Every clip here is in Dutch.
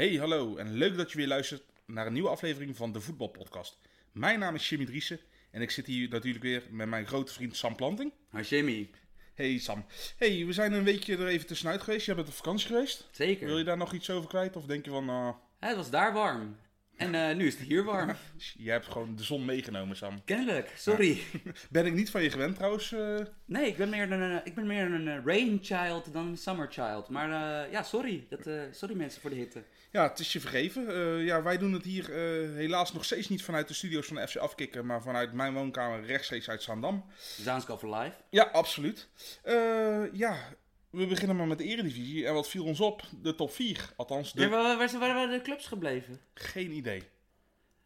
Hey, hallo en leuk dat je weer luistert naar een nieuwe aflevering van de Voetbalpodcast. Mijn naam is Jimmy Driessen en ik zit hier natuurlijk weer met mijn grote vriend Sam Planting. Hi Jimmy. Hey Sam. Hey, we zijn een weekje er even tussenuit geweest. Je bent op vakantie geweest. Zeker. Wil je daar nog iets over kwijt of denk je van, nou, Het was daar warm. En eh, nu is het hier warm. jij hebt gewoon de zon meegenomen Sam. Kennelijk, sorry. Ben ik niet van je gewend trouwens. eh, Nee, ik ben meer een, eh, ik ben meer een eh, rain child dan een summer child. Maar eh, ja, sorry. Dat, eh, sorry mensen voor de hitte. ja, het is je vergeven. Eh, ja, wij doen het hier eh, helaas nog steeds niet vanuit de studio's van de FC Afkikken, maar vanuit mijn woonkamer rechtstreeks uit Zaandam. Zaansko for life. Ja, absoluut. Eh, ja, we beginnen maar met de Eredivisie. En wat viel ons op? De top 4. Althans, de... Ja, waar, waar, waar waren de clubs gebleven? geen idee.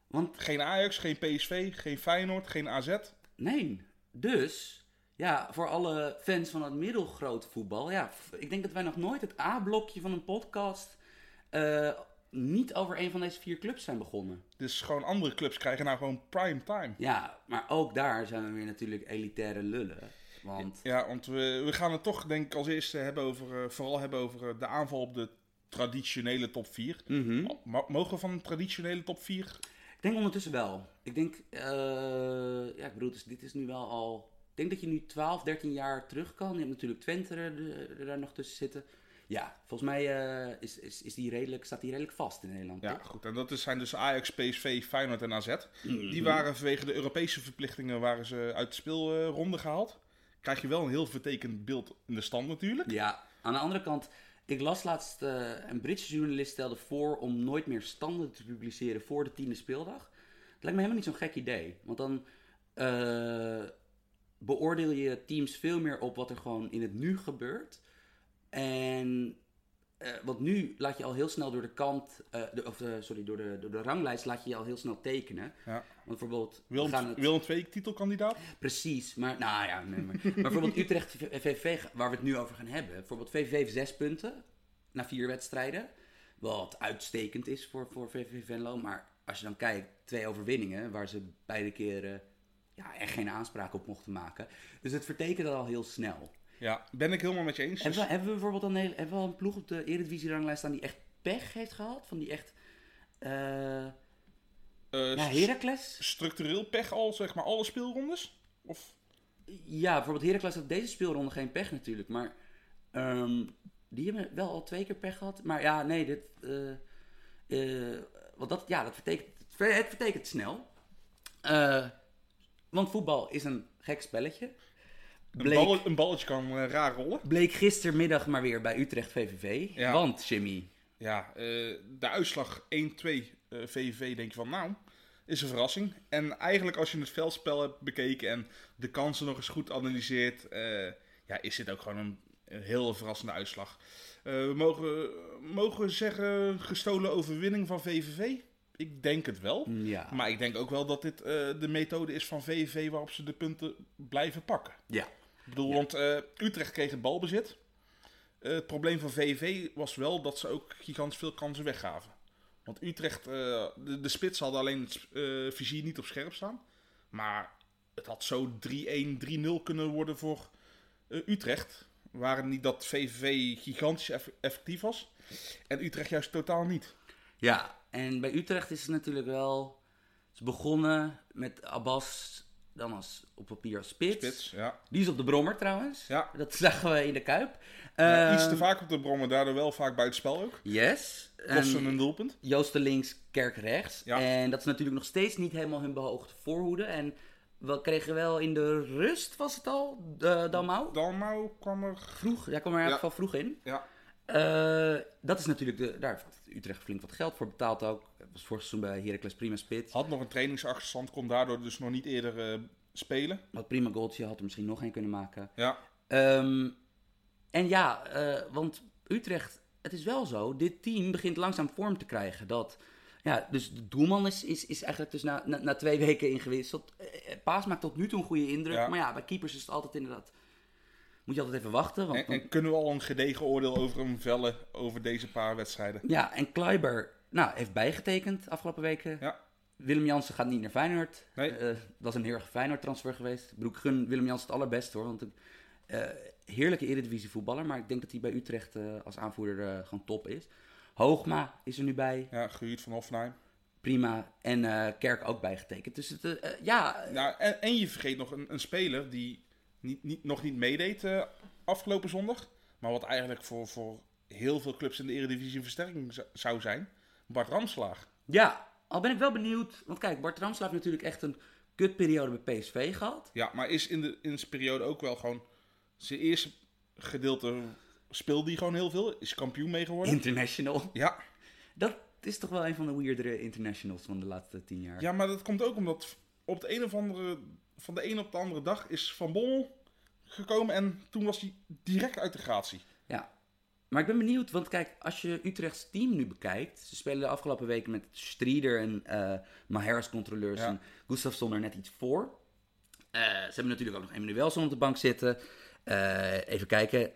Want Geen Ajax, geen PSV, geen Feyenoord, geen AZ. nee, dus ja, voor alle fans van het middelgrote voetbal. Ja, ik denk dat wij nog nooit het A-blokje van een podcast eh, niet over een van deze vier clubs zijn begonnen. Dus gewoon andere clubs krijgen nou gewoon prime time. Ja, maar ook daar zijn we weer natuurlijk elitaire lullen. Want Ja, want we, we gaan het toch denk ik als eerste hebben over, eh, vooral hebben over eh, de aanval op de traditionele top 4. Mhm. Mo- mogen we van een traditionele top 4? ik denk ondertussen wel. Ik denk, eh, ja, ik bedoel, dus dit is nu wel al. Ik denk dat je nu 12, 13 jaar terug kan. Je hebt natuurlijk Twente er, daar nog tussen zitten. Ja, volgens mij is, is, is die redelijk, staat die redelijk vast in Nederland. Ja, toch? goed. En dat zijn dus Ajax, PSV, Feyenoord en AZ. Mhm. Die waren vanwege de Europese verplichtingen waren ze uit de speelronde gehaald. Krijg je wel een heel vertekend beeld in de stand natuurlijk. Ja, aan de andere kant, ik las laatst, eh, een Britse journalist stelde voor om nooit meer standen te publiceren voor de tiende speeldag. Dat lijkt me helemaal niet zo'n gek idee. Want dan eh, beoordeel je teams veel meer op wat er gewoon in het nu gebeurt. En eh, want nu laat je al heel snel door de kant, eh, de, of de, sorry, door de, door de ranglijst laat je je al heel snel tekenen. Ja. Want bijvoorbeeld, Willem, gaan het- Willem II titelkandidaat. Precies, maar nou ja, nee, maar, maar bijvoorbeeld Utrecht VVV, waar we het nu over gaan hebben. Bijvoorbeeld VVV heeft zes punten na vier wedstrijden. Wat uitstekend is voor, voor VVV Venlo. Maar als je dan kijkt, twee overwinningen waar ze beide keren ja, echt geen aanspraak op mochten maken. Dus het vertekent al heel snel. Ja, ben ik helemaal met je eens. Hebben we, hebben we bijvoorbeeld een, hele- hebben we al een ploeg op de Eredivisie-ranglijst staan die echt pech heeft gehad? Van die echt... eh eh, ja, Heracles? structureel pech al, zeg maar, alle speelrondes? Of, Ja, bijvoorbeeld Heracles had deze speelronde geen pech natuurlijk, maar ehm, die hebben wel al twee keer pech gehad. Maar ja, nee, dit, eh, want dat, ja, dat vertekent, het ver- het vertekent snel. Want voetbal is een gek spelletje. Een, Bleek, een balletje kan eh, raar rollen. bleek gistermiddag maar weer bij Utrecht VVV. Ja. Want, Jimmy, Ja, eh, de uitslag 1-2 eh, VVV denk je van, nou, is een verrassing. En eigenlijk als je het veldspel hebt bekeken en de kansen nog eens goed analyseert, eh, ja, is dit ook gewoon een, een heel verrassende uitslag. We mogen, mogen we zeggen gestolen overwinning van VVV? Ik denk het wel. ja. Maar ik denk ook wel dat dit de methode is van VVV waarop ze de punten blijven pakken. ja. Ik bedoel, Ja. want eh, Utrecht kreeg het balbezit. Eh, het probleem van VV was wel dat ze ook gigantisch veel kansen weggaven. Want Utrecht, eh, de, de spits hadden alleen het vizier niet op scherp staan. Maar het had zo 3-1, 3-0 kunnen worden voor Utrecht. Waren niet dat VVV gigantisch eff- effectief was. En Utrecht juist totaal niet. Ja, en bij Utrecht is het natuurlijk wel... Ze begonnen met Abbas dan als op papier als spits. Spits, ja. Die is op de brommer trouwens. Ja. Dat zagen we in de Kuip. Ja, Ehm, iets te vaak op de brommen, daardoor wel vaak buitenspel ook. Yes. Kosten En een doelpunt. Joosten links, Kerk rechts. Ja. En dat is natuurlijk nog steeds niet helemaal hun behoogde voorhoede. En we kregen wel in de rust, was het al, de Dalmau? Dalmau kwam er... Vroeg, ja, kwam er in ieder geval vroeg in. Ja, Eh, dat is natuurlijk, de, daar heeft Utrecht flink wat geld voor betaald ook. Dat was vorig seizoen bij Heracles prima spits. Had nog een trainingsachterstand, kon daardoor dus nog niet eerder eh, spelen. Wat prima goaltje, had er misschien nog één kunnen maken. Ja, Ehm, en ja, eh, want Utrecht, het is wel zo, dit team begint langzaam vorm te krijgen. Dat, ja, dus de doelman is, is, is eigenlijk dus na, na, na twee weken ingewisseld. Paas maakt tot nu toe een goede indruk. Ja. Maar ja, bij keepers is het altijd inderdaad... Moet je altijd even wachten. Want en, dan- en kunnen we al een gedegen oordeel over hem vellen over deze paar wedstrijden? ja, en Kleiber nou, heeft bijgetekend afgelopen weken. Ja, Willem Jansen gaat niet naar Feyenoord. Nee. Eh, dat was een heel erg Feyenoord transfer geweest. Ik bedoel, ik gun Willem Jansen het allerbeste hoor. Want een eh, heerlijke eredivisie voetballer. Maar ik denk dat hij bij Utrecht eh, als aanvoerder eh, gewoon top is. Hoogma is er nu bij. Ja, gehuurd van Hoffenheim. Prima. En Kerk ook bijgetekend. Dus het, eh, ja, Nou, en, en je vergeet nog een, een speler die niet, niet, nog niet meedeed eh, afgelopen zondag. Maar wat eigenlijk voor, voor heel veel clubs in de Eredivisie een versterking zou zijn. Bart Ramslaag. ja, al ben ik wel benieuwd. Want kijk, Bart Ramselaar heeft natuurlijk echt een kutperiode bij PSV gehad. Ja, maar is in, de, in zijn periode ook wel gewoon... Zijn eerste gedeelte speelde hij gewoon heel veel. Is kampioen mee geworden. International. Ja, Dat is toch wel een van de weirdere internationals van de laatste tien jaar. ja, maar dat komt ook omdat op de een of andere... Van de een op de andere dag is Van Bommel gekomen en toen was hij direct uit de gratie. Ja. Maar ik ben benieuwd, want kijk, als je Utrechts team nu bekijkt. Ze spelen de afgelopen weken met Strieder en eh Maher als controleurs. Ja. En Gustafsson er net iets voor. Eh, ze hebben natuurlijk ook nog Emmanuelson op de bank zitten. Eh, even kijken.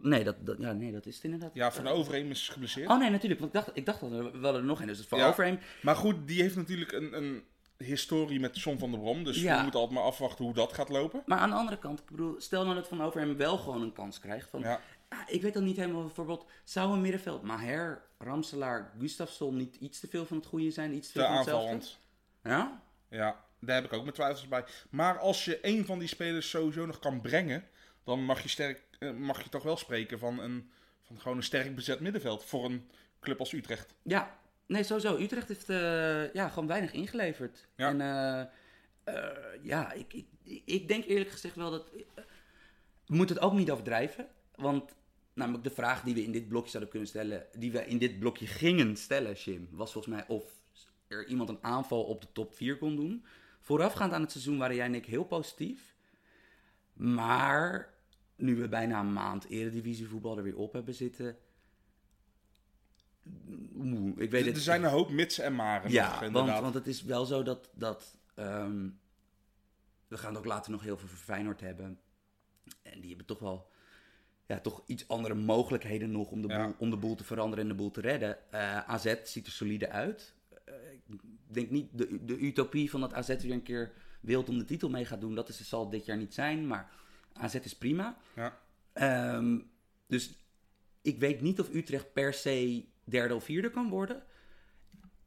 Nee, dat, dat, ja, nee, dat is het inderdaad. Ja, Van Overheem is geblesseerd. Oh nee, natuurlijk. Want ik dacht, ik dacht dat er wel er nog een is. Dus voor Ja. Overheem. Maar goed, die heeft natuurlijk een, een historie met John van der Brom. Dus Ja. we moeten altijd maar afwachten hoe dat gaat lopen. Maar aan de andere kant, ik bedoel, stel nou dat Van Overheem wel gewoon een kans krijgt. Van, Ja. Ah, ik weet dan niet helemaal, bijvoorbeeld, zou een middenveld Maher, Ramselaar, Gustafsson niet iets te veel van het goede zijn? Iets te Te veel aanvallend. Ja? Ja, daar heb ik ook mijn twijfels bij. Maar als je een van die spelers sowieso nog kan brengen, dan mag je, sterk, eh, mag je toch wel spreken van, een, van gewoon een sterk bezet middenveld voor een club als Utrecht. Ja, nee, sowieso. Utrecht heeft eh, ja, gewoon weinig ingeleverd. Ja. En eh, ja, ik, ik, ik denk eerlijk gezegd wel dat... we moeten het ook niet overdrijven. Want namelijk de vraag die we in dit blokje zouden kunnen stellen... die we in dit blokje gingen stellen, Jim... was volgens mij of er iemand een aanval op de top 4 kon doen. Voorafgaand aan het seizoen waren jij en ik heel positief. Maar nu we bijna een maand eredivisievoetbal er weer op hebben zitten... Oeh, ik weet Er, het er zijn een hoop mitsen en maren ja, nog, want, inderdaad. want het is wel zo dat. dat ehm, we gaan het ook later nog heel veel voor Feyenoord hebben. En die hebben toch wel. Ja, toch iets andere mogelijkheden nog om de, Ja. boel, om de boel te veranderen en de boel te redden. Eh, AZ ziet er solide uit. Eh, ik denk niet de, de utopie van dat AZ weer een keer wild om de titel mee gaat doen. Dat is, zal dit jaar niet zijn. Maar AZ is prima. Ja. Ehm, dus ik weet niet of Utrecht per se derde of vierde kan worden.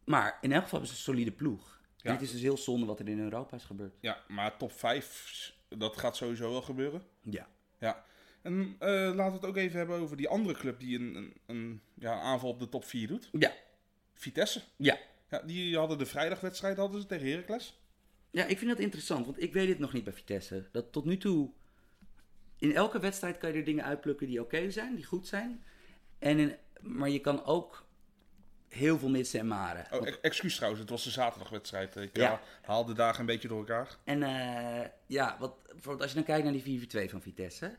Maar in elk geval hebben ze een solide ploeg. Ja. het is dus heel zonde wat er in Europa is gebeurd. ja, maar top 5, dat gaat sowieso wel gebeuren. Ja. Ja. En eh, laten we het ook even hebben over die andere club die een, een, een, ja, aanval op de top 4 doet. Ja. Vitesse. Ja. Ja, die hadden de vrijdagwedstrijd hadden ze tegen Heracles. Ja, ik vind dat interessant, want ik weet het nog niet bij Vitesse. Dat tot nu toe, in elke wedstrijd kan je er dingen uitplukken die oké zijn, die goed zijn. En in, maar je kan ook heel veel missen en maren. Oh, Want- ex- excuus trouwens, het was de zaterdagwedstrijd. Ik Ja. ja. haal de dagen een beetje door elkaar. En eh, ja, wat, bijvoorbeeld als je dan kijkt naar die 4-4-2 van Vitesse.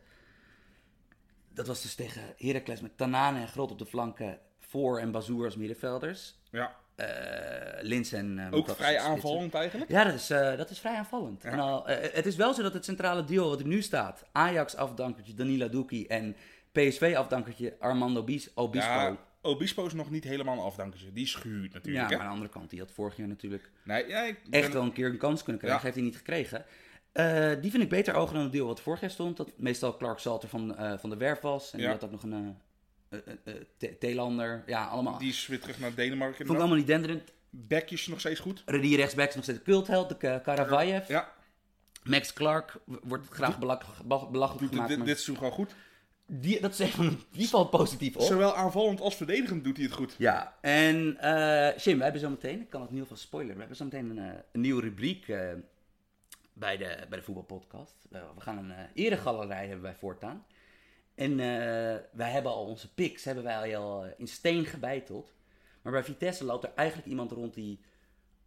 Dat was dus tegen Heracles met Tanane en Grot op de flanken. Voor en Bazoer als middenvelders. Ja, Eh Lins en... eh, ook vrij aanvallend eigenlijk. Ja, dat is, eh, dat is vrij aanvallend. En al, eh, het is wel zo dat het centrale duo wat er nu staat... Ajax afdankertje Danila Duki en PSV afdankertje Armando Bis, Obispo. Ja, Ja, Obispo is nog niet helemaal een afdankertje. Die is gehuurd natuurlijk. maar hè? aan de andere kant, die had vorig jaar natuurlijk Nee, ja, ik echt wel een keer een kans kunnen krijgen. Ja. Heeft hij niet gekregen. Eh, die vind ik beter ogen dan het duo wat vorig jaar stond. Dat meestal Clark Salter van, eh, van de Werf was. En Ja. die had ook nog een eh, eh, Thailander. Ja, allemaal. Die is weer terug naar Denemarken. vond ik allemaal niet denderend. Bekjes nog steeds goed. Die rechtsback is nog steeds cultheld. De Ka- Karavayev. Ja, Max Clark wordt graag belachelijk dit, gemaakt. dit, maar dit seizoen gewoon goed. Die, dat is even, die valt positief op. Zowel aanvallend als verdedigend doet hij het goed. Ja, en eh Jim, we hebben zo meteen, ik kan het in ieder geval spoileren, we hebben zo meteen een, eh, een nieuwe rubriek eh, bij, de, bij de voetbalpodcast. We gaan een eregalerij hebben wij voortaan. En wij hebben al onze picks, hebben wij al in steen gebeiteld. Maar bij Vitesse loopt er eigenlijk iemand rond die,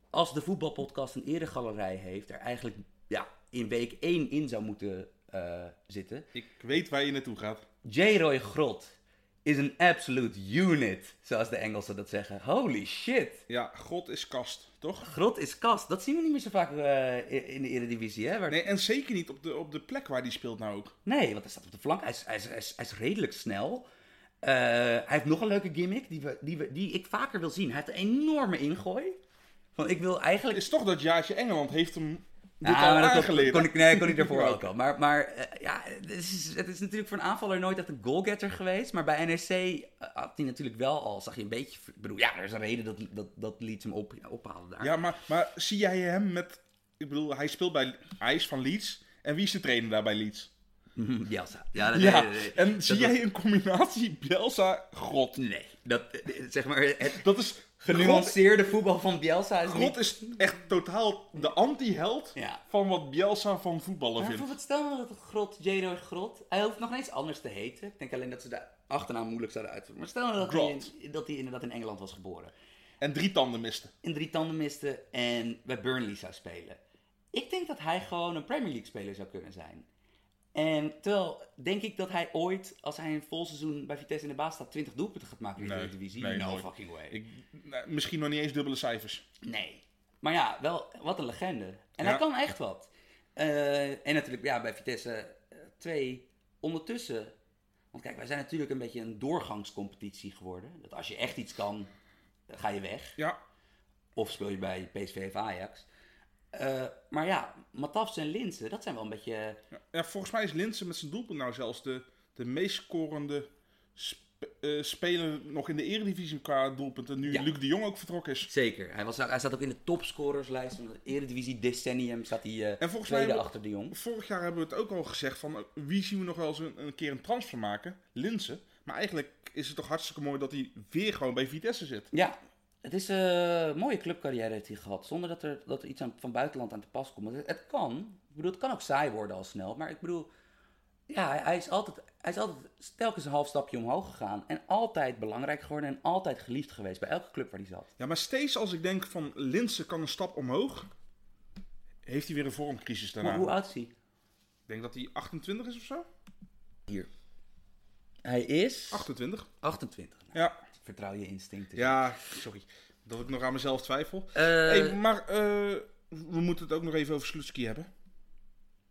als de voetbalpodcast een eregalerij heeft, er eigenlijk ja, in week 1 in zou moeten eh, zitten. Ik weet waar je naartoe gaat. J. Roy Grot is een absolute unit, zoals de Engelsen dat zeggen. Holy shit. Ja, God is kast, toch? Grot is kast. Dat zien we niet meer zo vaak eh, in de Eredivisie, hè? Waar- Nee, en zeker niet op de, op de plek waar hij speelt nou ook. Nee, want hij staat op de flank. Hij is, hij is, hij is, hij is redelijk snel. Eh, hij heeft nog een leuke gimmick die, we, die, we, die ik vaker wil zien. Hij heeft een enorme ingooi. Van, ik wil eigenlijk... Het is toch dat jaartje Engeland heeft hem dit Ja, al maar dat kon- kon ik, nee, kon ik daarvoor ook al. Maar, maar eh, ja, het is, het is natuurlijk voor een aanvaller nooit echt een goalgetter geweest. Maar bij NEC eh, had hij natuurlijk wel al, zag je een beetje... Ik bedoel, ja, er is een reden dat, dat, dat Leeds hem op, ophalen daar. Ja, maar, maar zie jij hem met... Ik bedoel, hij speelt bij... Hij is van Leeds. En wie is de trainer daar bij Leeds? Bielsa. Ja, ja, nee, nee. en Dat zie was- jij een combinatie Bielsa-God? Nee, dat, eh, zeg maar, het Dat is... genuanceerde voetbal van Bielsa is God, niet... Is echt totaal de anti-held Ja. van wat Bielsa van voetballen Maar vindt. bijvoorbeeld, stel nou dat het Grot, Jado Grot, hij hoeft nog eens anders te heten. Ik denk alleen dat ze de achternaam moeilijk zouden uitvoeren. Maar stel nou dat hij, in- dat hij inderdaad in Engeland was geboren. En drie tanden miste. in drie tanden miste en bij Burnley zou spelen. Ik denk dat hij gewoon een Premier League speler zou kunnen zijn. En terwijl, denk ik dat hij ooit, als hij een vol seizoen bij Vitesse in de baas staat, 20 doelpunten gaat maken in de Nee, Eredivisie? nee, no nooit. fucking way. Ik, nou, misschien nog niet eens dubbele cijfers. Nee. Maar ja, wel, wat een legende. En Ja. hij kan echt wat. Eh, en natuurlijk, ja, bij Vitesse 2, ondertussen... Want kijk, wij zijn natuurlijk een beetje een doorgangscompetitie geworden. Dat als je echt iets kan, dan ga je weg. Ja, Of speel je bij PSV of Ajax. Eh, maar ja, Matafs en Linsen, dat zijn wel een beetje... Ja, ja, volgens mij is Linsen met zijn doelpunt nou zelfs de, de meest scorende eh, speler nog in de eredivisie qua doelpunten. Nu Ja. Luc de Jong ook vertrokken is. Zeker. Hij, was, hij staat ook in de topscorerslijst van de Eredivisie Decennium. Staat hij En volgens mij tweede achter de Jong. Vorig jaar hebben we het ook al gezegd van wie zien we nog wel eens een, een keer een transfer maken? Linsen. Maar eigenlijk is het toch hartstikke mooi dat hij weer gewoon bij Vitesse zit. Ja, het is eh, een mooie clubcarrière heeft hij gehad. Zonder dat er, dat er iets aan, van buitenland aan te pas komt. Het, het kan. Ik bedoel, het kan ook saai worden al snel. Maar ik bedoel, ja, hij, hij is altijd, hij is altijd telkens een half stapje omhoog gegaan. En altijd belangrijk geworden en altijd geliefd geweest bij elke club waar hij zat. Ja, maar steeds als ik denk van Linsen kan een stap omhoog, heeft hij weer een vormcrisis daarna. Hoe, hoe oud is hij? Ik denk dat hij 28 is of zo. Hier. Hij is 28. 28. Nou, Ja, Vertrouw je instincten. ja, sorry. Dat ik nog aan mezelf twijfel. Eh, hey, maar eh, we moeten het ook nog even over Slutski hebben.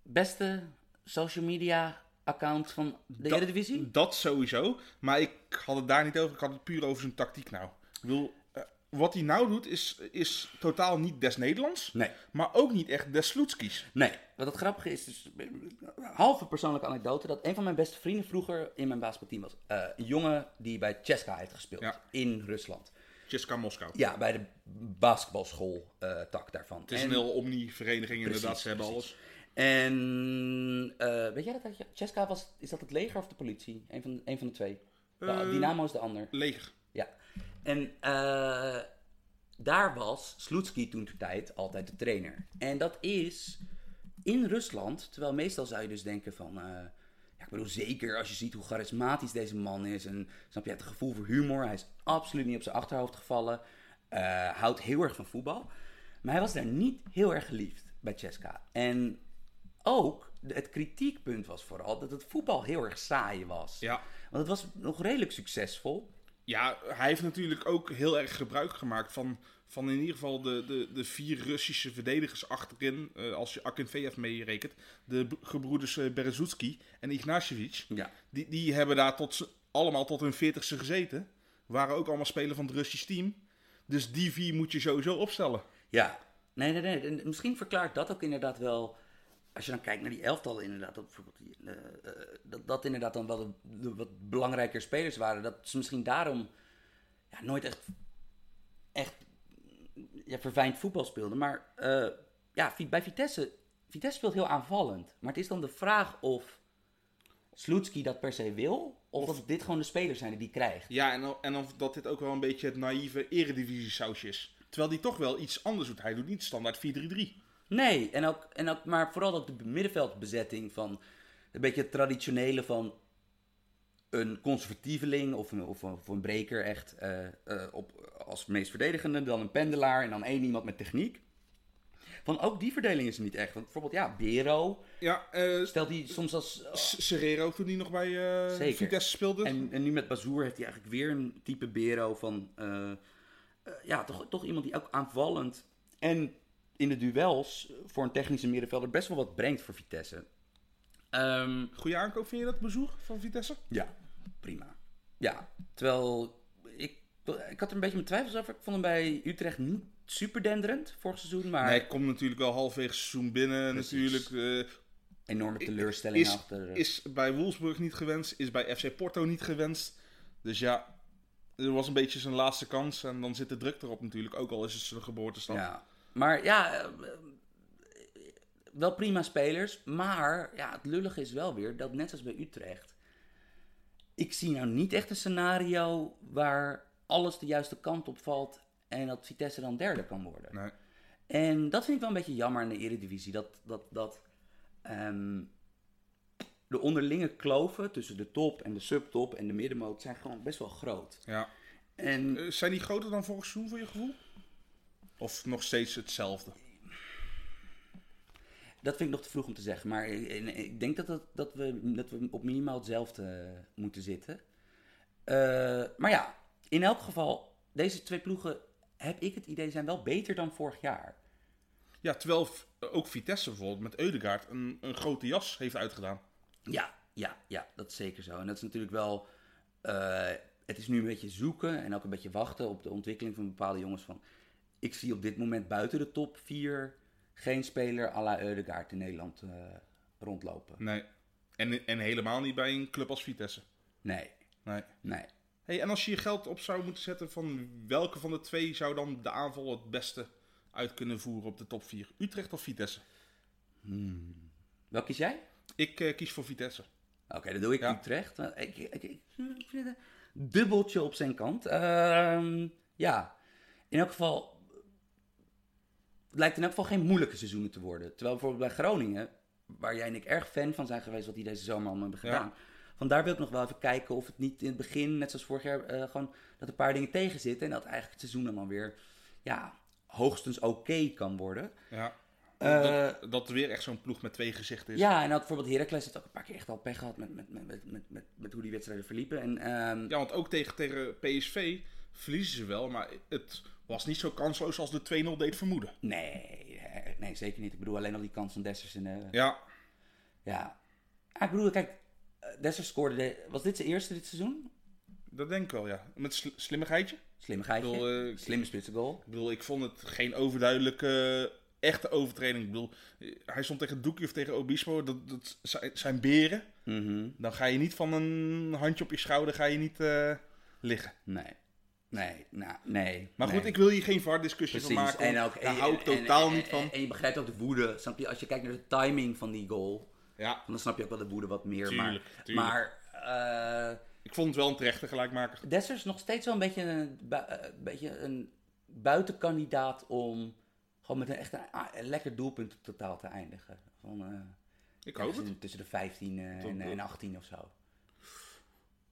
Beste social media account van de Dat- Eredivisie? Dat sowieso. Maar ik had het daar niet over. Ik had het puur over zijn tactiek nou. Ik wil, wat hij nou doet is, is totaal niet des Nederlands. Nee. Maar ook niet echt des Sloetskis. Nee, wat het grappige is, dus, halve persoonlijke anekdote, dat een van mijn beste vrienden vroeger in mijn basketbalteam was. eh, een jongen die bij Cheska heeft gespeeld, Ja. in Rusland. Cheska Moskou. Ja, bij de basketbalschool eh, tak daarvan. Het is En- een heel omni-vereniging inderdaad. Precies, Ze hebben precies. alles. En eh, weet jij dat? Cheska was, is dat het leger of de politie? Een van, een van de twee. Dynamo is de ander. Leger. Ja. En eh, daar was Sloetski toen ter tijd altijd de trainer. En dat is in Rusland, terwijl meestal zou je dus denken van... eh, ja, ik bedoel, zeker als je ziet hoe charismatisch deze man is. En snap je, een gevoel voor humor. Hij is absoluut niet op zijn achterhoofd gevallen. eh, houdt heel erg van voetbal. Maar hij was daar niet heel erg geliefd bij Ceska. En ook, de- het kritiekpunt was vooral dat het voetbal heel erg saai was. Ja. Want het was nog redelijk succesvol. Ja, hij heeft natuurlijk ook heel erg gebruik gemaakt van, van in ieder geval de, de, de vier Russische verdedigers achterin. eh, als je Akinfeev meerekent. De gebroeders Berezutski en Ignashevich. Ja. Die, die hebben daar tot, allemaal tot hun veertigste gezeten. Waren ook allemaal spelers van het Russisch team. Dus die vier moet je sowieso opstellen. Ja, nee, nee, nee. En Misschien verklaart dat ook inderdaad wel. Als je dan kijkt naar die elftallen, inderdaad, dat, bijvoorbeeld die, eh, eh, dat, dat inderdaad dan wel de, de wat belangrijker spelers waren. Dat ze misschien daarom ja, nooit echt, echt ja, verfijnd voetbal speelden. Maar eh, ja, bij Vitesse, Vitesse speelt heel aanvallend. Maar het is dan de vraag of Sloetski dat per se wil, of, of dit gewoon de spelers zijn die hij krijgt. Ja, en, en dan dat dit ook wel een beetje het naïeve eredivisie sausje is. Terwijl die toch wel iets anders doet. Hij doet niet standaard 4-3-3. Nee, en ook, en ook, maar vooral ook de middenveldbezetting van een beetje het traditionele van een conservatieveling of een, of een, of een breker echt eh, eh, op, als meest verdedigende, dan een pendelaar en dan één iemand met techniek. Van ook die verdeling is er niet echt. Want bijvoorbeeld, ja, Bero Ja, eh stelt hij soms als... S- Serrero toen hij nog bij Zeker. Vitesse speelde. En, en nu met Bazoer heeft hij eigenlijk weer een type Bero van... ja, toch, toch iemand die ook aanvallend en in de duels voor een technische middenvelder best wel wat brengt voor Vitesse. Ehm, Goeie aankoop vind je dat, bezoek van Vitesse? ja, prima. Ja, terwijl ik Ik had er een beetje mijn twijfels over. Ik vond hem bij Utrecht niet super denderend vorig seizoen, maar Nee, komt natuurlijk wel halverwege het seizoen binnen. Precies. Natuurlijk. eh, enorme teleurstelling is, achter. is bij Wolfsburg niet gewenst. Is bij FC Porto niet gewenst. Dus ja, er was een beetje zijn laatste kans. En dan zit de druk erop natuurlijk. Ook al is het zijn geboortestad. Ja. Maar ja, eh, wel prima spelers. Maar ja, het lullige is wel weer dat net als bij Utrecht. Ik zie nou niet echt een scenario waar alles de juiste kant op valt. En dat Vitesse dan derde kan worden. Nee. En dat vind ik wel een beetje jammer in de Eredivisie. Dat, dat, dat ehm, de onderlinge kloven tussen de top en de subtop en de middenmoot zijn gewoon best wel groot. Ja. En Eh, zijn die groter dan vorig seizoen voor je gevoel? Of nog steeds hetzelfde? Dat vind ik nog te vroeg om te zeggen. Maar ik, denk dat, dat, dat, we, dat we op minimaal hetzelfde eh, moeten zitten. Eh, maar ja, in elk geval, deze twee ploegen, heb ik het idee, zijn wel beter dan vorig jaar. Ja, terwijl ook Vitesse bijvoorbeeld met Eudegaard een, een grote jas heeft uitgedaan. Ja, ja, ja, dat is zeker zo. En dat is natuurlijk wel. eh, het is nu een beetje zoeken en ook een beetje wachten op de ontwikkeling van bepaalde jongens. Van, ik zie op dit moment buiten de top 4 geen speler à la Eudegaard in Nederland eh, rondlopen. Nee. En, en helemaal niet bij een club als Vitesse. Nee, Nee. nee. Hey, en als je je geld op zou moeten zetten van welke van de twee zou dan de aanval het beste uit kunnen voeren op de top 4? Utrecht of Vitesse? Welk kies jij? Ik eh, kies voor Vitesse. Oké, dan doe ik Ja. Utrecht. Ik, ik, ik, dubbeltje op zijn kant. Ehm, ja, in elk geval... Het lijkt in elk geval geen moeilijke seizoenen te worden. Terwijl bijvoorbeeld bij Groningen, waar jij en ik erg fan van zijn geweest... wat die deze zomer allemaal hebben Ja. gedaan. Vandaar wil ik nog wel even kijken of het niet in het begin, net zoals vorig jaar... eh, gewoon dat een paar dingen tegen zitten. En dat eigenlijk het seizoen allemaal weer... Ja, hoogstens oké kan worden. Ja. Eh, dat, dat er weer echt zo'n ploeg met twee gezichten is. Ja, en dat bijvoorbeeld Heracles heeft ook een paar keer echt al pech gehad met, met, met, met, met, met, met hoe die wedstrijden verliepen. En, ehm, Ja, want ook tegen, tegen PSV verliezen ze wel, maar het was niet zo kansloos als de 2-0 deed vermoeden. nee, nee, zeker niet. Ik bedoel alleen al die kans van Dessers. En, eh, Ja, ja. Ah, ik bedoel, kijk, eh, Dessers scoorde... De, was dit zijn eerste dit seizoen? dat denk ik wel, ja. Met sl slimmigheidje. Slimmigheidje. Ik bedoel, eh, Slimme spitsen goal. Ik bedoel, ik vond het geen overduidelijke, echte overtreding. Ik bedoel, hij stond tegen Doekie of tegen Obispo. Dat, dat zijn- beren. Mhm. Dan ga je niet van een handje op je schouder ga je niet liggen. Nee. Nee, nou, nee. Maar nee. goed, ik wil hier geen VAR-discussie van maken. En ook, daar en- hou ik totaal en- niet van. En, je begrijpt ook de woede. Snap je? Als je kijkt naar de timing van die goal, Ja, dan snap je ook wel de woede wat meer. Tuurlijk, maar tuurlijk. maar eh, ik vond het wel een terechte gelijkmaker. Dessers is nog steeds wel een beetje een, eh, een, beetje een buitenkandidaat om gewoon met een echt een, ah, een lekker doelpunt totaal te eindigen. Van, eh, Ik hoop het. Tussen de 15 eh, en, en 18 of zo.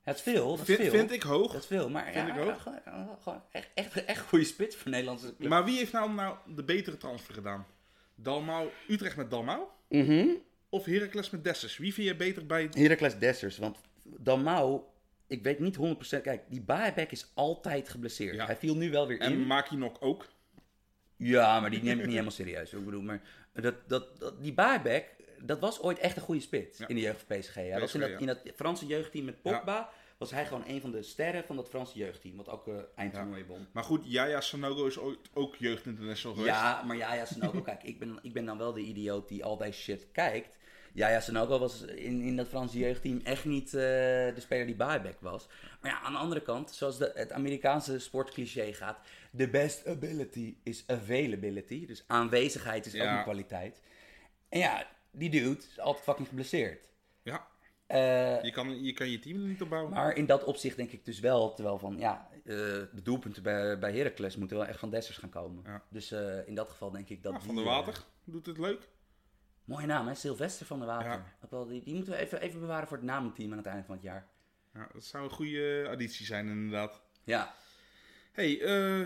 Het is veel, dat is Vind, veel. vind ik hoog. Dat is veel, maar Vind ja, ik ook. Gewoon, gewoon echt, echt, echt goede spits voor Nederlandse club. Maar wie heeft nou, nou de betere transfer gedaan? Dalmau, Utrecht met Dalmau? Mhm. Of Heracles met Dessers? Wie vind je beter bij... Heracles Dessers, want Dalmau, ik weet niet 100%. Kijk, die Baebek is altijd geblesseerd. Ja. Hij viel nu wel weer En in. Makinok ook? Ja, maar die neem ik niet helemaal serieus. Ik bedoel, maar dat, dat, dat, die Baebek, dat was ooit echt een goede spits Ja. in de jeugd van PSG. Hij was in, dat, ja. in dat Franse jeugdteam met Pogba, was hij gewoon een van de sterren van dat Franse jeugdteam. Wat ook eh eindtoernooi won. Maar goed, Jaya Sanogo is ooit ook jeugdinternational geweest. Ja, maar Jaya Sanogo, kijk, ik ben, ik ben dan wel de idioot die al shit kijkt. Jaya Sanogo was in, in dat Franse jeugdteam echt niet eh, de speler die Baebek was. Maar ja, aan de andere kant, zoals de, het Amerikaanse sportcliché gaat, the best ability is availability. Dus aanwezigheid is ook een kwaliteit. En ja, die dude is altijd fucking geblesseerd. Ja, Eh, je kan, je kan je team niet op bouwen. maar in dat opzicht denk ik dus wel, terwijl van ja, eh, de doelpunten bij, bij Heracles moeten wel echt van Dessers gaan komen. Ja. Dus eh, in dat geval denk ik dat Ja, van der Water doet het leuk. Mooie naam, hè? Sylvester van der Water. Ja. Die, die moeten we even, even bewaren voor het namenteam aan het eind van het jaar. Ja, dat zou een goede additie zijn inderdaad. Ja. hey,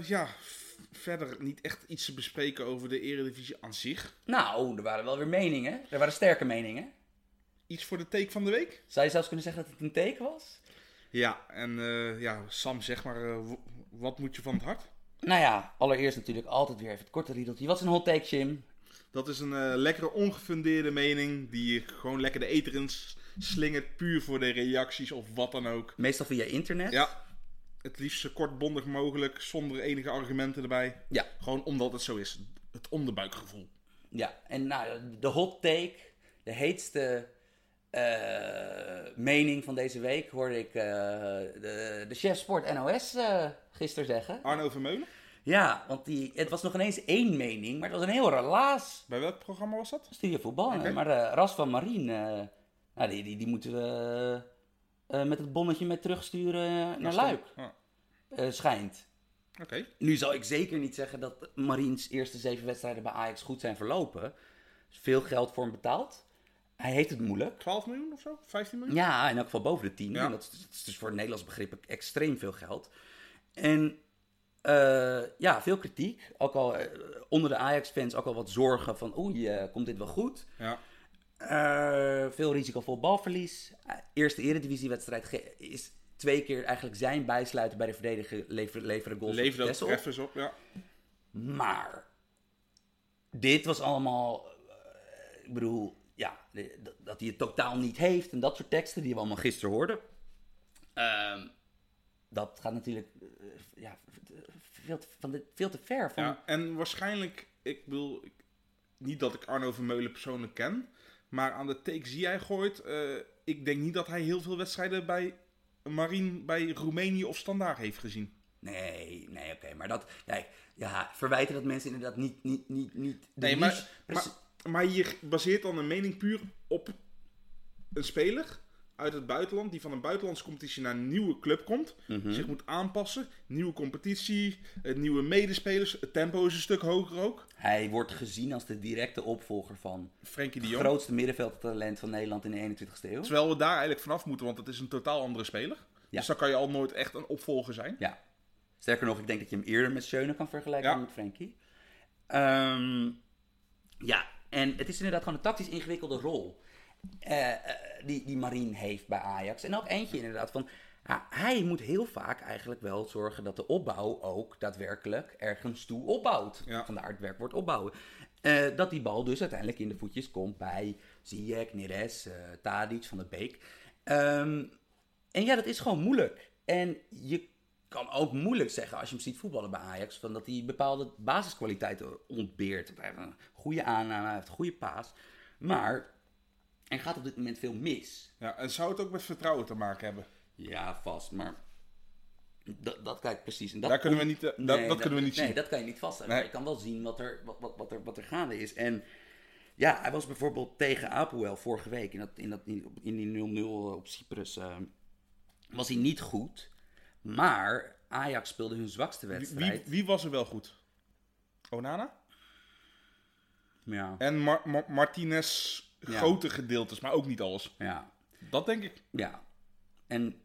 ja, verder niet echt iets te bespreken over de eredivisie aan zich. Nou, er waren wel weer meningen. Er waren sterke meningen. Iets voor de take van de week? Zou je zelfs kunnen zeggen dat het een teken was? Ja, en eh, ja, Sam, zeg maar, eh, wat moet je van het hart? Nou ja, allereerst natuurlijk altijd weer even het korte riedeltje. Wat is een hot take, Jim? Dat is een eh, lekkere ongefundeerde mening die je gewoon lekker de eter in s- slingert, puur voor de reacties of wat dan ook. Meestal via internet. Ja, Het liefst zo kortbondig mogelijk, zonder enige argumenten erbij. Ja. Gewoon omdat het zo is. Het onderbuikgevoel. Ja, en nou, de hot take, de heetste mening van deze week hoorde ik eh, de, de chef sport NOS eh gisteren zeggen. Arno Vermeulen. Ja, want die, het was nog ineens één mening, maar het was een heel relaas Bij welk programma was dat? studio voetbal. Maar de Ras van Marien, eh, nou, die, die, die moeten we eh, met het bonnetje mee terugsturen naar Luik, eh, schijnt. Oké. Nu zal ik zeker niet zeggen dat Mariens eerste zeven wedstrijden bij Ajax goed zijn verlopen. Er veel geld voor hem betaald. Hij heeft het moeilijk. 12 miljoen of zo? 15 miljoen? Ja, in elk geval boven de 10. Ja. En dat, is, dat is dus voor Nederlands begrippen extreem veel geld. En eh, ja, veel kritiek. Ook al eh, onder de Ajax-fans ook al wat zorgen van oei, eh, komt dit wel goed? Ja. Veel risicovol balverlies. Eerste eredivisiewedstrijd is twee keer eigenlijk zijn bijsluiten bij de verdediger leveren, leveren goals Texel. treffers op, ja. Maar dit was allemaal, ik bedoel, ja, dat- hij het totaal niet heeft en dat soort teksten die we allemaal gisteren hoorden. Ehm, dat gaat natuurlijk eh, ja, veel, te, van veel te ver. Van, ja. En waarschijnlijk, ik bedoel, ik, niet dat ik Arno Vermeulen persoonlijk ken, maar aan de takes die hij gooit, eh, ik denk niet dat hij heel veel wedstrijden bij Marien, bij Roemenië of Standaard heeft gezien. Nee, nee, oké, maar dat, kijk, ja, verwijten dat mensen inderdaad niet, niet, niet, niet. Nee, maar, maar je baseert dan een mening puur op een speler uit het buitenland, die van een buitenlandse competitie naar een nieuwe club komt, Mhm. zich moet aanpassen, nieuwe competitie, eh, nieuwe medespelers, het tempo is een stuk hoger ook. Hij wordt gezien als de directe opvolger van Frenkie de het Jong. grootste middenveldtalent van Nederland in de 21ste eeuw. Terwijl we daar eigenlijk vanaf moeten, want het is een totaal andere speler. Ja. Dus dan kan je al nooit echt een opvolger zijn. Ja. Sterker nog, ik denk dat je hem eerder met Schöne kan vergelijken Ja. dan met Frenkie. Ehm, ja, en het is inderdaad gewoon een tactisch ingewikkelde rol. eh, eh, die, die Marien heeft bij Ajax. En ook eentje inderdaad van... ja, hij moet heel vaak eigenlijk wel zorgen dat de opbouw ook daadwerkelijk ergens toe opbouwt. Ja. Vandaar het werkwoord opbouwen. Eh, dat die bal dus uiteindelijk in de voetjes komt bij Ziyech, Neres, eh Tadic, Van der Beek. Ehm, en ja, dat is gewoon moeilijk. En je kan ook moeilijk zeggen als je hem ziet voetballen bij Ajax, van dat hij bepaalde basiskwaliteiten ontbeert. Hij heeft een goede aanname, hij heeft een goede paas. Maar er gaat op dit moment veel mis. Ja, en zou het ook met vertrouwen te maken hebben? Ja, vast, maar dat, dat kijk precies. En dat Daar kunnen we niet, eh, dat- dat kunnen we niet nee, zien. dat kan je niet vaststellen. Nee. Maar je kan wel zien wat er, wat, wat, wat, er, wat er gaande is. En ja, hij was bijvoorbeeld tegen Apoel vorige week in, dat, in, dat, in die 0-0 op Cyprus. eh, was hij niet goed. Maar Ajax speelde hun zwakste wedstrijd. wie, wie was er wel goed? Onana? Ja, En Mar- Mar- Martinez Ja. grote gedeeltes, maar ook niet alles. ja, Dat denk ik. ja. En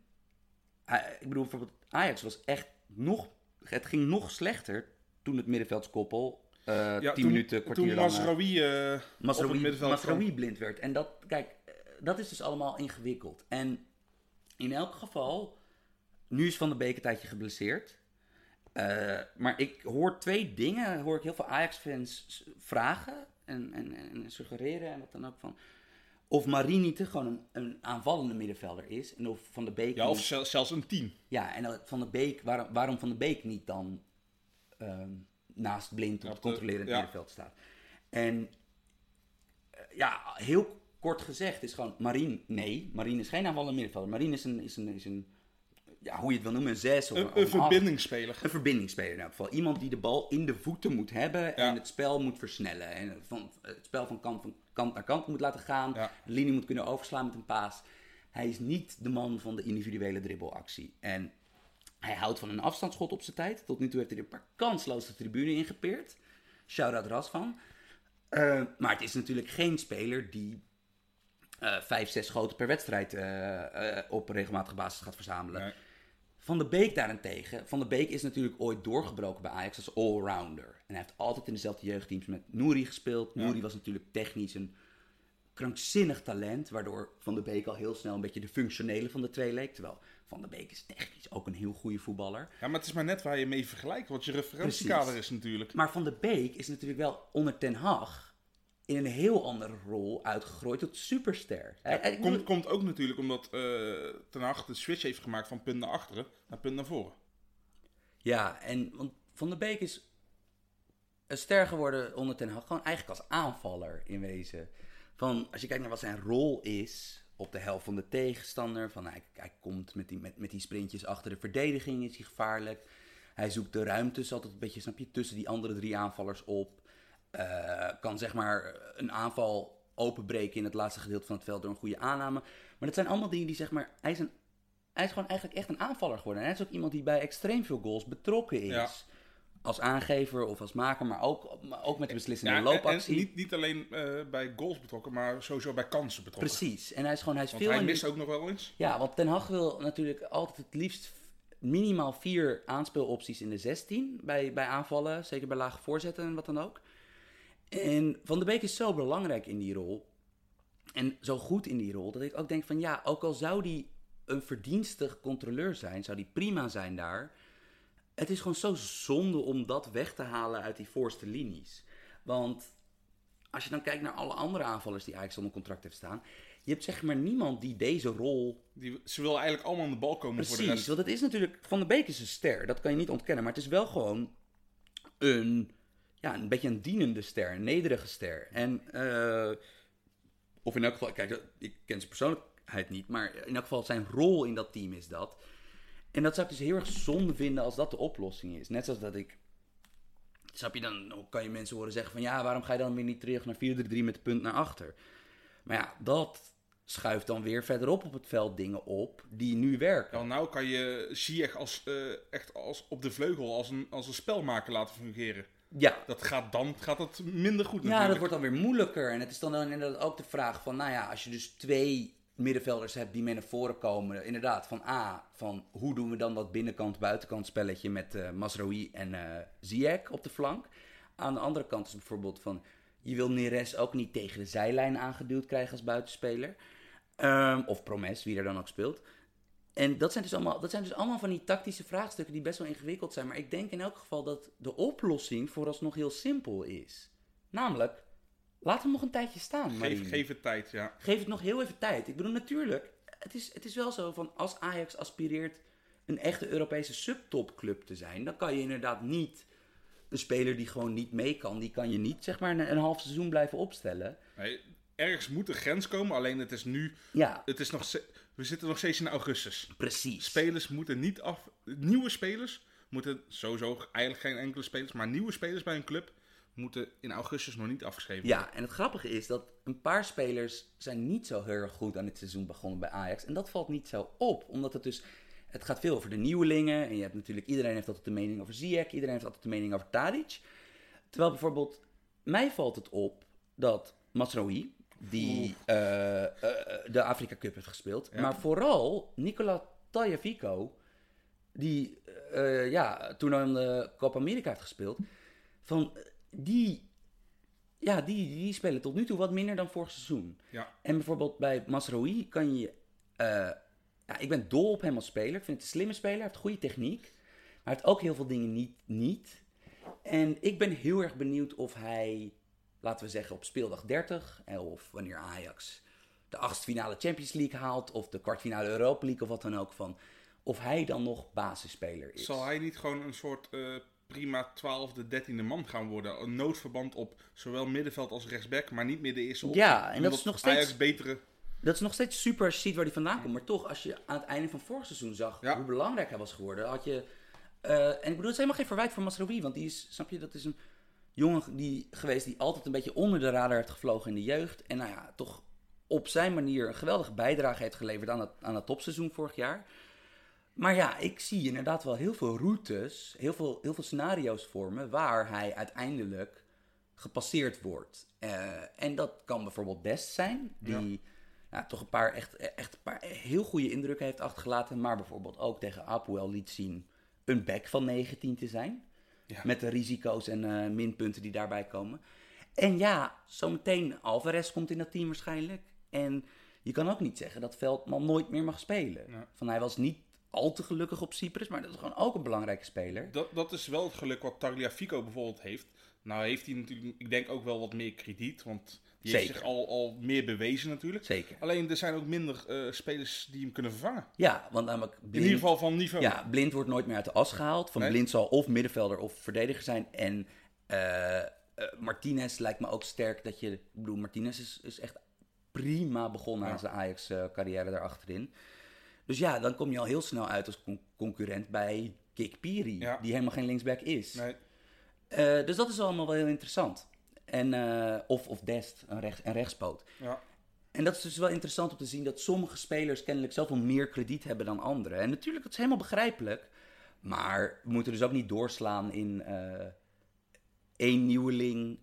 hij- ik bedoel, bijvoorbeeld Ajax was echt nog... Het ging nog slechter toen het middenveldskoppel... eh Ja, 10 toen, minuten, kwartier toen. Masraoui eh, het Masraoui, Masraoui blind werd. En dat, kijk, eh, dat is dus allemaal ingewikkeld. En in elk geval, nu is Van der Beek een tijdje geblesseerd. Eh, maar ik hoor twee dingen, hoor ik heel veel Ajax-fans vragen en, en, en suggereren en wat dan ook van. Of Marie niet gewoon een, een aanvallende middenvelder is. En of Van der Beek Ja, of niet- zelfs een team. ja, en Van der Beek, waarom, waarom Van der Beek niet dan ehm, naast Blind op het de- controlerend ja. middenveld staat? En eh, ja, heel kort gezegd is gewoon Marien, nee, Marien is geen aanvallende middenvelder. Marien is een, is een, is een ja, hoe je het wil noemen, een zes of Een, een acht. verbindingsspeler. Een verbindingsspeler in elk geval. Iemand die de bal in de voeten moet hebben en Ja. het spel moet versnellen. En van, het spel van kant, van kant naar kant moet laten gaan. Ja. De linie moet kunnen overslaan met een paas. Hij is niet de man van de individuele dribbelactie. En hij houdt van een afstandsschot op zijn tijd. Tot nu toe heeft hij er een paar kansloos de tribune ingepeerd. Shout-out Ras van. Eh, maar het is natuurlijk geen speler die eh, vijf, zes schoten per wedstrijd eh, op regelmatige basis gaat verzamelen. Nee. Van de Beek daarentegen. Van de Beek is natuurlijk ooit doorgebroken bij Ajax als allrounder. En hij heeft altijd in dezelfde jeugdteams met Nouri gespeeld. Nouri was natuurlijk technisch een krankzinnig talent. Waardoor Van de Beek al heel snel een beetje de functionele van de twee leek. Terwijl Van de Beek is technisch ook een heel goede voetballer. Ja, maar het is maar net waar je mee vergelijkt, wat je referentiekader Precies. is natuurlijk. Maar Van de Beek is natuurlijk wel onder Ten Hag in een heel andere rol uitgegroeid tot superster. Hij- hij- Komt, komt ook natuurlijk omdat eh Ten Hag de switch heeft gemaakt van punt naar achteren naar punt naar voren. Ja, en want Van der Beek is een ster geworden onder Ten Hag. Gewoon eigenlijk als aanvaller in wezen. Van, als je kijkt naar wat zijn rol is op de helft van de tegenstander. Van, hij, hij komt met die, met, met die sprintjes achter de verdediging, is hij gevaarlijk. Hij zoekt de ruimtes altijd een beetje, snap je, tussen die andere drie aanvallers op. Eh, kan zeg maar een aanval openbreken in het laatste gedeelte van het veld door een goede aanname. Maar dat zijn allemaal dingen die zeg maar, hij is, een, hij is gewoon eigenlijk echt een aanvaller geworden. En hij is ook iemand die bij extreem veel goals betrokken is. Ja. Als aangever of als maker, maar ook, maar ook met de beslissende Ja, loopactie. En niet, niet alleen eh, bij goals betrokken, maar sowieso bij kansen betrokken. Precies. En hij is gewoon, hij is Want veel hij die- mist ook nog wel eens. Ja, want Ten Hag wil natuurlijk altijd het liefst minimaal vier aanspeelopties in de 16 bij, bij aanvallen. Zeker bij lage voorzetten en wat dan ook. En Van der Beek is zo belangrijk in die rol. En zo goed in die rol, dat ik ook denk van ja, ook al zou die een verdienstig controleur zijn, zou die prima zijn daar. Het is gewoon zo zonde om dat weg te halen uit die voorste linies. Want als je dan kijkt naar alle andere aanvallers die Ajax onder contract heeft staan. Je hebt zeg maar niemand die deze rol Die, ze willen eigenlijk allemaal aan de bal komen voor de Precies, rest. want het is natuurlijk... Van de Beek is een ster, dat kan je niet ontkennen. Maar het is wel gewoon een, ja, een beetje een dienende ster, een nederige ster. En, eh, of in elk geval, kijk, ik ken zijn persoonlijkheid niet, maar in elk geval zijn rol in dat team is dat. En dat zou ik dus heel erg zonde vinden als dat de oplossing is. Net zoals dat ik... Snap je, dan kan je mensen horen zeggen van... Ja, waarom ga je dan weer niet terug naar 4-3-3 met de punt naar achter? Maar ja, dat schuift dan weer verderop op het veld dingen op die nu werken. Ja, nou kan je Ziyech als, eh, echt als, op de vleugel als een, als een spelmaker laten fungeren. Ja, Dat gaat dan gaat dat minder goed ja, dat wordt dan weer moeilijker. En het is dan, dan inderdaad ook de vraag van, nou ja, als je dus twee middenvelders hebt die mee naar voren komen. Inderdaad, van A, van hoe doen we dan dat binnenkant-buitenkant spelletje met eh Masraoui en Ziyech op de flank. Aan de andere kant is bijvoorbeeld van, je wil Neres ook niet tegen de zijlijn aangeduwd krijgen als buitenspeler. Ehm, of Promes, wie er dan ook speelt. En dat zijn, dus allemaal, dat zijn dus allemaal van die tactische vraagstukken die best wel ingewikkeld zijn. Maar ik denk in elk geval dat de oplossing vooralsnog heel simpel is. Namelijk, laat hem nog een tijdje staan. Marien. Geef, geef het tijd, ja. Geef het nog heel even tijd. Ik bedoel, natuurlijk, het is, het is wel zo van als Ajax aspireert een echte Europese subtopclub te zijn, dan kan je inderdaad niet een speler die gewoon niet mee kan, die kan je niet zeg maar een, een half seizoen blijven opstellen. Nee, ergens moet een grens komen, alleen het is nu... Ja, Het is nog, we zitten nog steeds in augustus. precies. Spelers moeten niet af... Nieuwe spelers moeten sowieso eigenlijk geen enkele spelers, maar nieuwe spelers bij een club moeten in augustus nog niet afgeschreven Ja, en het grappige is dat een paar spelers zijn niet zo heel erg goed aan dit seizoen begonnen bij Ajax. En dat valt niet zo op, omdat het dus... Het gaat veel over de nieuwelingen. En je hebt natuurlijk... Iedereen heeft altijd de mening over Ziyech. Iedereen heeft altijd de mening over Tadic. Terwijl bijvoorbeeld... Mij valt het op dat Masraoui... Die eh, eh, de Afrika Cup heeft gespeeld. Ja. Maar vooral Nicola Tagliafico... Die eh, ja, toen aan de Copa America heeft gespeeld. Van, die ja, die, die spelen tot nu toe wat minder dan vorig seizoen. Ja. En bijvoorbeeld bij Masraoui kan je... ja, ik ben dol op hem als speler. Ik vind het een slimme speler. Hij heeft goede techniek. Maar hij heeft ook heel veel dingen niet, niet. En ik ben heel erg benieuwd of hij, laten we zeggen op speeldag 30... eh, of wanneer Ajax de achtste finale Champions League haalt... of de kwartfinale Europa League of wat dan ook van... of hij dan nog basisspeler is. Zal hij niet gewoon een soort eh, prima twaalfde, dertiende man gaan worden? Een noodverband op zowel middenveld als rechtsback, maar niet meer de eerste optie. Ja, en dat is nog steeds- Ajax betere... Dat is nog steeds super als je ziet waar hij vandaan komt. Maar toch, als je aan het einde van vorig seizoen zag Ja. hoe belangrijk hij was geworden, had je. eh, en ik bedoel, het is helemaal geen verwijt voor Masraoui, want die is, snap je, dat is een jongen die, geweest die altijd een beetje onder de radar heeft gevlogen in de jeugd. En nou ja, toch op zijn manier een geweldige bijdrage heeft geleverd aan het, aan het topseizoen vorig jaar. Maar ja, ik zie inderdaad wel heel veel routes, heel veel, heel veel scenario's vormen waar hij uiteindelijk gepasseerd wordt. Eh, en dat kan bijvoorbeeld Best zijn, die nou, toch een paar echt, echt een paar heel goede indrukken heeft achtergelaten, maar bijvoorbeeld ook tegen Apoel liet zien een back van 19 te zijn. Ja. Met de risico's en eh, minpunten die daarbij komen. En ja, zometeen Alvarez komt in dat team waarschijnlijk. En je kan ook niet zeggen dat Veldman nooit meer mag spelen. Ja. Van hij was niet al te gelukkig op Cyprus, maar dat is gewoon ook een belangrijke speler. Dat, dat is wel het geluk wat Tagliafico bijvoorbeeld heeft. Nou heeft hij natuurlijk, ik denk ook wel wat meer krediet. Want Die heeft Zeker. zich al, al meer bewezen natuurlijk. Zeker. Alleen er zijn ook minder eh, spelers die hem kunnen vervangen. Ja, want namelijk In ieder geval van niveau. ja, Blind wordt nooit meer uit de as gehaald. Van Nee. Blind zal of middenvelder of verdediger zijn. En eh, eh, Martinez lijkt me ook sterk dat je... Ik bedoel, Martinez is, is echt prima begonnen Ja. aan zijn Ajax-carrière daarachterin. Dus ja, dan kom je al heel snel uit als con- concurrent bij Kik Piri. Ja. Die helemaal geen linksback is. Nee, dus dat is allemaal wel heel interessant. En, eh, of, of Dest, een, rechts, een rechtspoot. ja. En dat is dus wel interessant om te zien dat sommige spelers kennelijk zoveel meer krediet hebben dan anderen. En natuurlijk, dat is helemaal begrijpelijk. Maar we moeten dus ook niet doorslaan in eh één nieuweling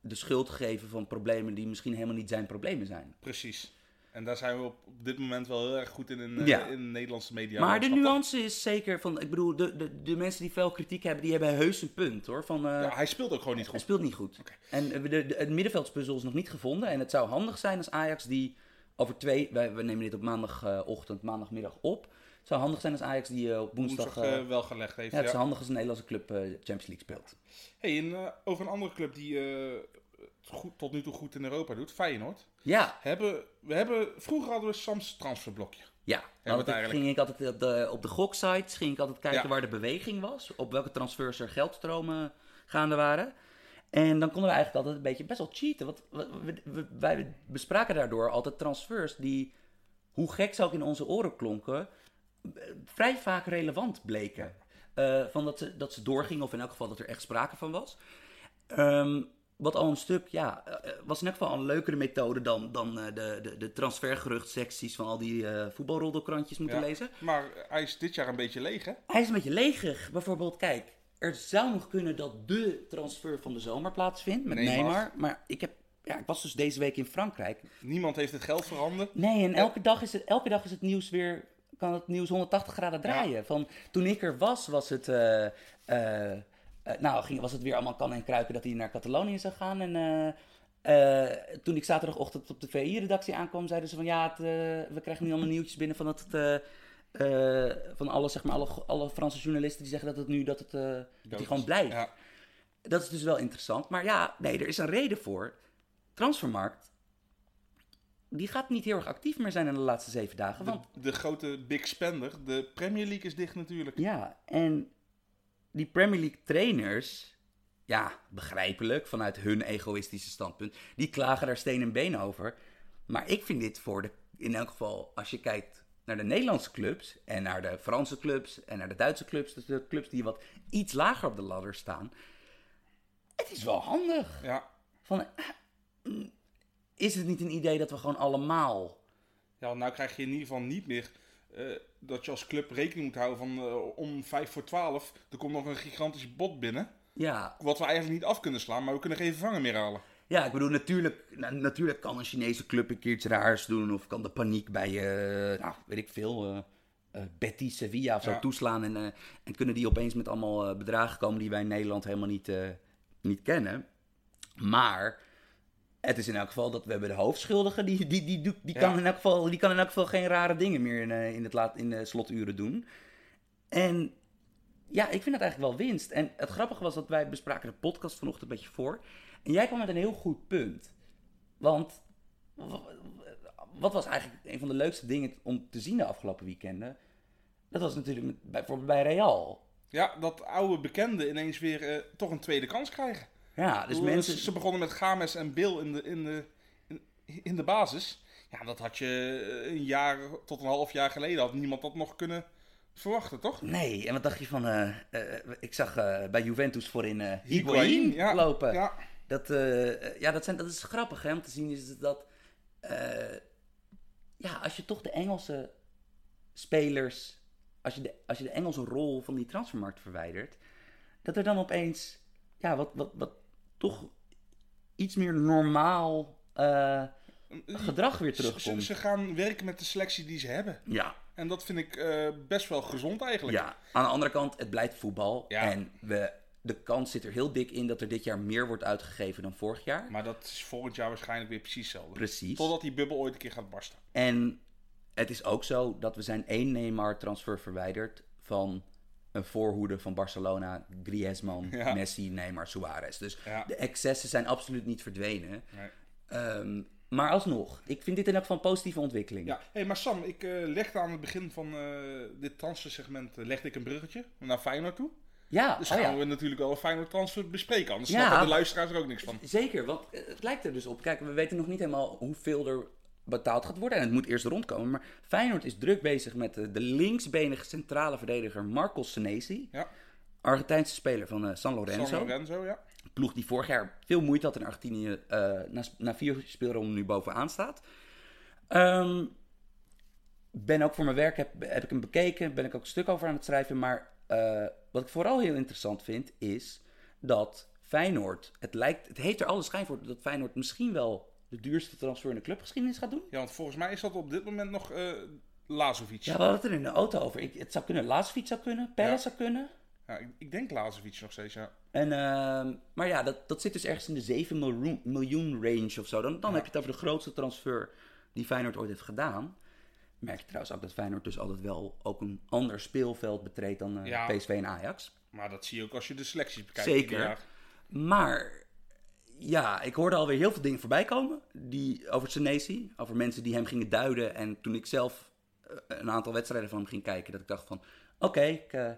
de schuld geven van problemen die misschien helemaal niet zijn problemen zijn. precies. En daar zijn we op, op dit moment wel heel erg goed in, in, eh, Ja. in de Nederlandse media. maar de nuance is zeker van, ik bedoel, de, de, de mensen die veel kritiek hebben, die hebben heus een punt hoor. Van, eh, Ja, hij speelt ook gewoon niet Hij goed. speelt niet goed. En eh, de, de, het middenveldspuzzel is nog niet gevonden. En het zou handig zijn als Ajax die over twee... Wij, we nemen dit op maandagochtend, maandagmiddag op. Het zou handig zijn als Ajax die op woensdag... Woensdag wel gelegd heeft. ja, het is ja. handig als een Nederlandse club Champions League speelt. Hey, en, over een andere club die goed, tot nu toe goed in Europa doet, Feyenoord. Ja, Hebben, we hebben, vroeger hadden we Sams transferblokje. ja. Nou, dat eigenlijk. ging ik altijd op de, op de goksites ging ik altijd kijken Ja. waar de beweging was. Op welke transfers er geldstromen gaande waren. En dan konden we eigenlijk altijd een beetje best wel cheaten. Want we- we- we- wij bespraken daardoor altijd transfers die, hoe gek ze ook in onze oren klonken, eh, vrij vaak relevant bleken. Eh, van dat, ze, dat ze doorgingen, of in elk geval dat er echt sprake van was. Ehm, wat al een stuk, ja, eh, was in elk geval een leukere methode dan, dan eh, de, de, de transfergeruchtsecties van al die eh voetbalroddelkrantjes moeten Ja. lezen. Maar hij is dit jaar een beetje leeg, hè? Hij is een beetje leeg. Bijvoorbeeld, kijk, er zou nog kunnen dat de transfer van de zomer plaatsvindt met Neymar. Neymar. Maar ik, heb, ja, ik was dus deze week in Frankrijk. Niemand heeft het geld voorhanden. Nee, en elke dag is het, elke dag is het nieuws weer, kan het nieuws 180 graden draaien. Van, toen ik er was, was het, eh, eh, eh, nou, ging, was het weer allemaal kan en kruiken dat hij naar Catalonië zou gaan. En eh, eh, toen ik zaterdagochtend op de VI-redactie aankwam, zeiden ze van ja, het, we krijgen nu allemaal nieuwtjes binnen van dat het... van alle, zeg maar, alle, alle Franse journalisten die zeggen dat het nu dat het, dat hij gewoon blijft. Ja, Dat is dus wel interessant. Maar ja, nee, er is een reden voor. Transfermarkt, die gaat niet heel erg actief meer zijn in de laatste zeven dagen. de, Want de grote big spender, de Premier League is dicht natuurlijk. ja, en die Premier League trainers, ja, begrijpelijk vanuit hun egoïstische standpunt, die klagen daar steen en been over. Maar ik vind dit voor de, in elk geval, als je kijkt naar de Nederlandse clubs en naar de Franse clubs en naar de Duitse clubs, dus de clubs die wat iets lager op de ladder staan, het is wel handig. Ja. Van, eh, is het niet een idee dat we gewoon allemaal. ja, nou krijg je in ieder geval niet meer eh, dat je als club rekening moet houden van eh, om 5 voor 12. Er komt nog een gigantisch bot binnen. Ja, Wat we eigenlijk niet af kunnen slaan, maar we kunnen geen vervanger meer halen. ja ik bedoel, natuurlijk, na- natuurlijk kan een Chinese club een keer iets raars doen. Of kan de paniek bij, eh nou, weet ik veel, eh Betis, Sevilla of zo Ja. toeslaan. En, en kunnen die opeens met allemaal bedragen komen die wij in Nederland helemaal niet, niet kennen. Maar het is in elk geval dat we hebben de hoofdschuldige. Die, die, die, die, Ja. kan, in elk geval, die kan in elk geval geen rare dingen meer in, eh, in, het laat, in de sloturen doen. En ja, ik vind dat eigenlijk wel winst. En het grappige was dat wij bespraken de podcast vanochtend een beetje voor. En jij kwam met een heel goed punt. Want wat was eigenlijk een van de leukste dingen om te zien de afgelopen weekenden? Dat was natuurlijk met, bijvoorbeeld bij Real. Ja, dat oude bekende ineens weer eh, toch een tweede kans krijgen. Ja, dus mensen... Ze begonnen met Games en Bill in de, in, de, in, in de basis. Ja, dat had je eh, een jaar tot een half jaar geleden had niemand dat nog kunnen verwachten, toch? Nee, en wat dacht je van... eh, eh, ik zag bij Juventus voorin ja, lopen. Ja, Dat, ja, dat, zijn, dat is grappig hè, om te zien is dat... ja, als je toch de Engelse spelers... Als je, de, als je de Engelse rol van die transfermarkt verwijdert... Dat er dan opeens... Ja, wat, wat, wat toch iets meer normaal eh, gedrag weer ze, terugkomt. ze gaan werken met de selectie die ze hebben. Ja, En dat vind ik eh, best wel gezond eigenlijk. Ja, aan de andere kant, het blijft voetbal. Ja. En we, de kans zit er heel dik in dat er dit jaar meer wordt uitgegeven dan vorig jaar. Maar dat is volgend jaar waarschijnlijk weer precies hetzelfde. Precies. Totdat die bubbel ooit een keer gaat barsten. En het is ook zo dat we zijn één Neymar-transfer verwijderd van een voorhoede van Barcelona, Griezmann, Ja. Messi, Neymar, Suarez. Dus Ja. de excessen zijn absoluut niet verdwenen. Nee. Ehm, maar alsnog, ik vind dit in elk geval een positieve ontwikkeling. Ja, hey, maar Sam, ik eh, legde aan het begin van eh, dit transfersegment uh, legde ik een bruggetje naar Feyenoord toe. Ja, Dus oh gaan ja. we natuurlijk wel een Feyenoord transfer bespreken, anders Ja. snappen de luisteraars er ook niks van. Zeker, want eh, het lijkt er dus op. Kijk, we weten nog niet helemaal hoeveel er betaald gaat worden. En het moet eerst rondkomen. Maar Feyenoord is druk bezig met de, de linksbenige centrale verdediger Marcos Senesi. Ja, Argentijnse speler van eh, San Lorenzo. San Lorenzo, ja. ploeg die vorig jaar veel moeite had in Argentinië, eh, na, na vier speelronden nu bovenaan staat. Ehm, ben ook voor mijn werk, heb, heb ik hem bekeken, ben ik ook een stuk over aan het schrijven. Maar eh, wat ik vooral heel interessant vind, is dat Feyenoord, het, lijkt, het heeft er alle schijn voor dat Feyenoord misschien wel de duurste transfer in de clubgeschiedenis gaat doen. Ja, want volgens mij is dat op dit moment nog eh Lazovic. Ja, we hadden het er in de auto over. Ik, het zou kunnen, Lazovic zou kunnen, Perez Ja. zou kunnen. Ja, ik, ik denk Lazovic nog steeds, ja. En, ehm, maar ja, dat, dat zit dus ergens in de 7 miljoen, miljoen range of zo. Dan, dan Ja. heb je het over de grootste transfer die Feyenoord ooit heeft gedaan. Merk je trouwens ook dat Feyenoord dus altijd wel ook een ander speelveld betreedt dan eh, Ja. PSV en Ajax. Maar dat zie je ook als je de selecties bekijkt. Zeker. Maar ja, ik hoorde alweer heel veel dingen voorbij komen die, over Senesi. Over mensen die hem gingen duiden. En toen ik zelf eh, een aantal wedstrijden van hem ging kijken, dat ik dacht van... Oké, ik, eh,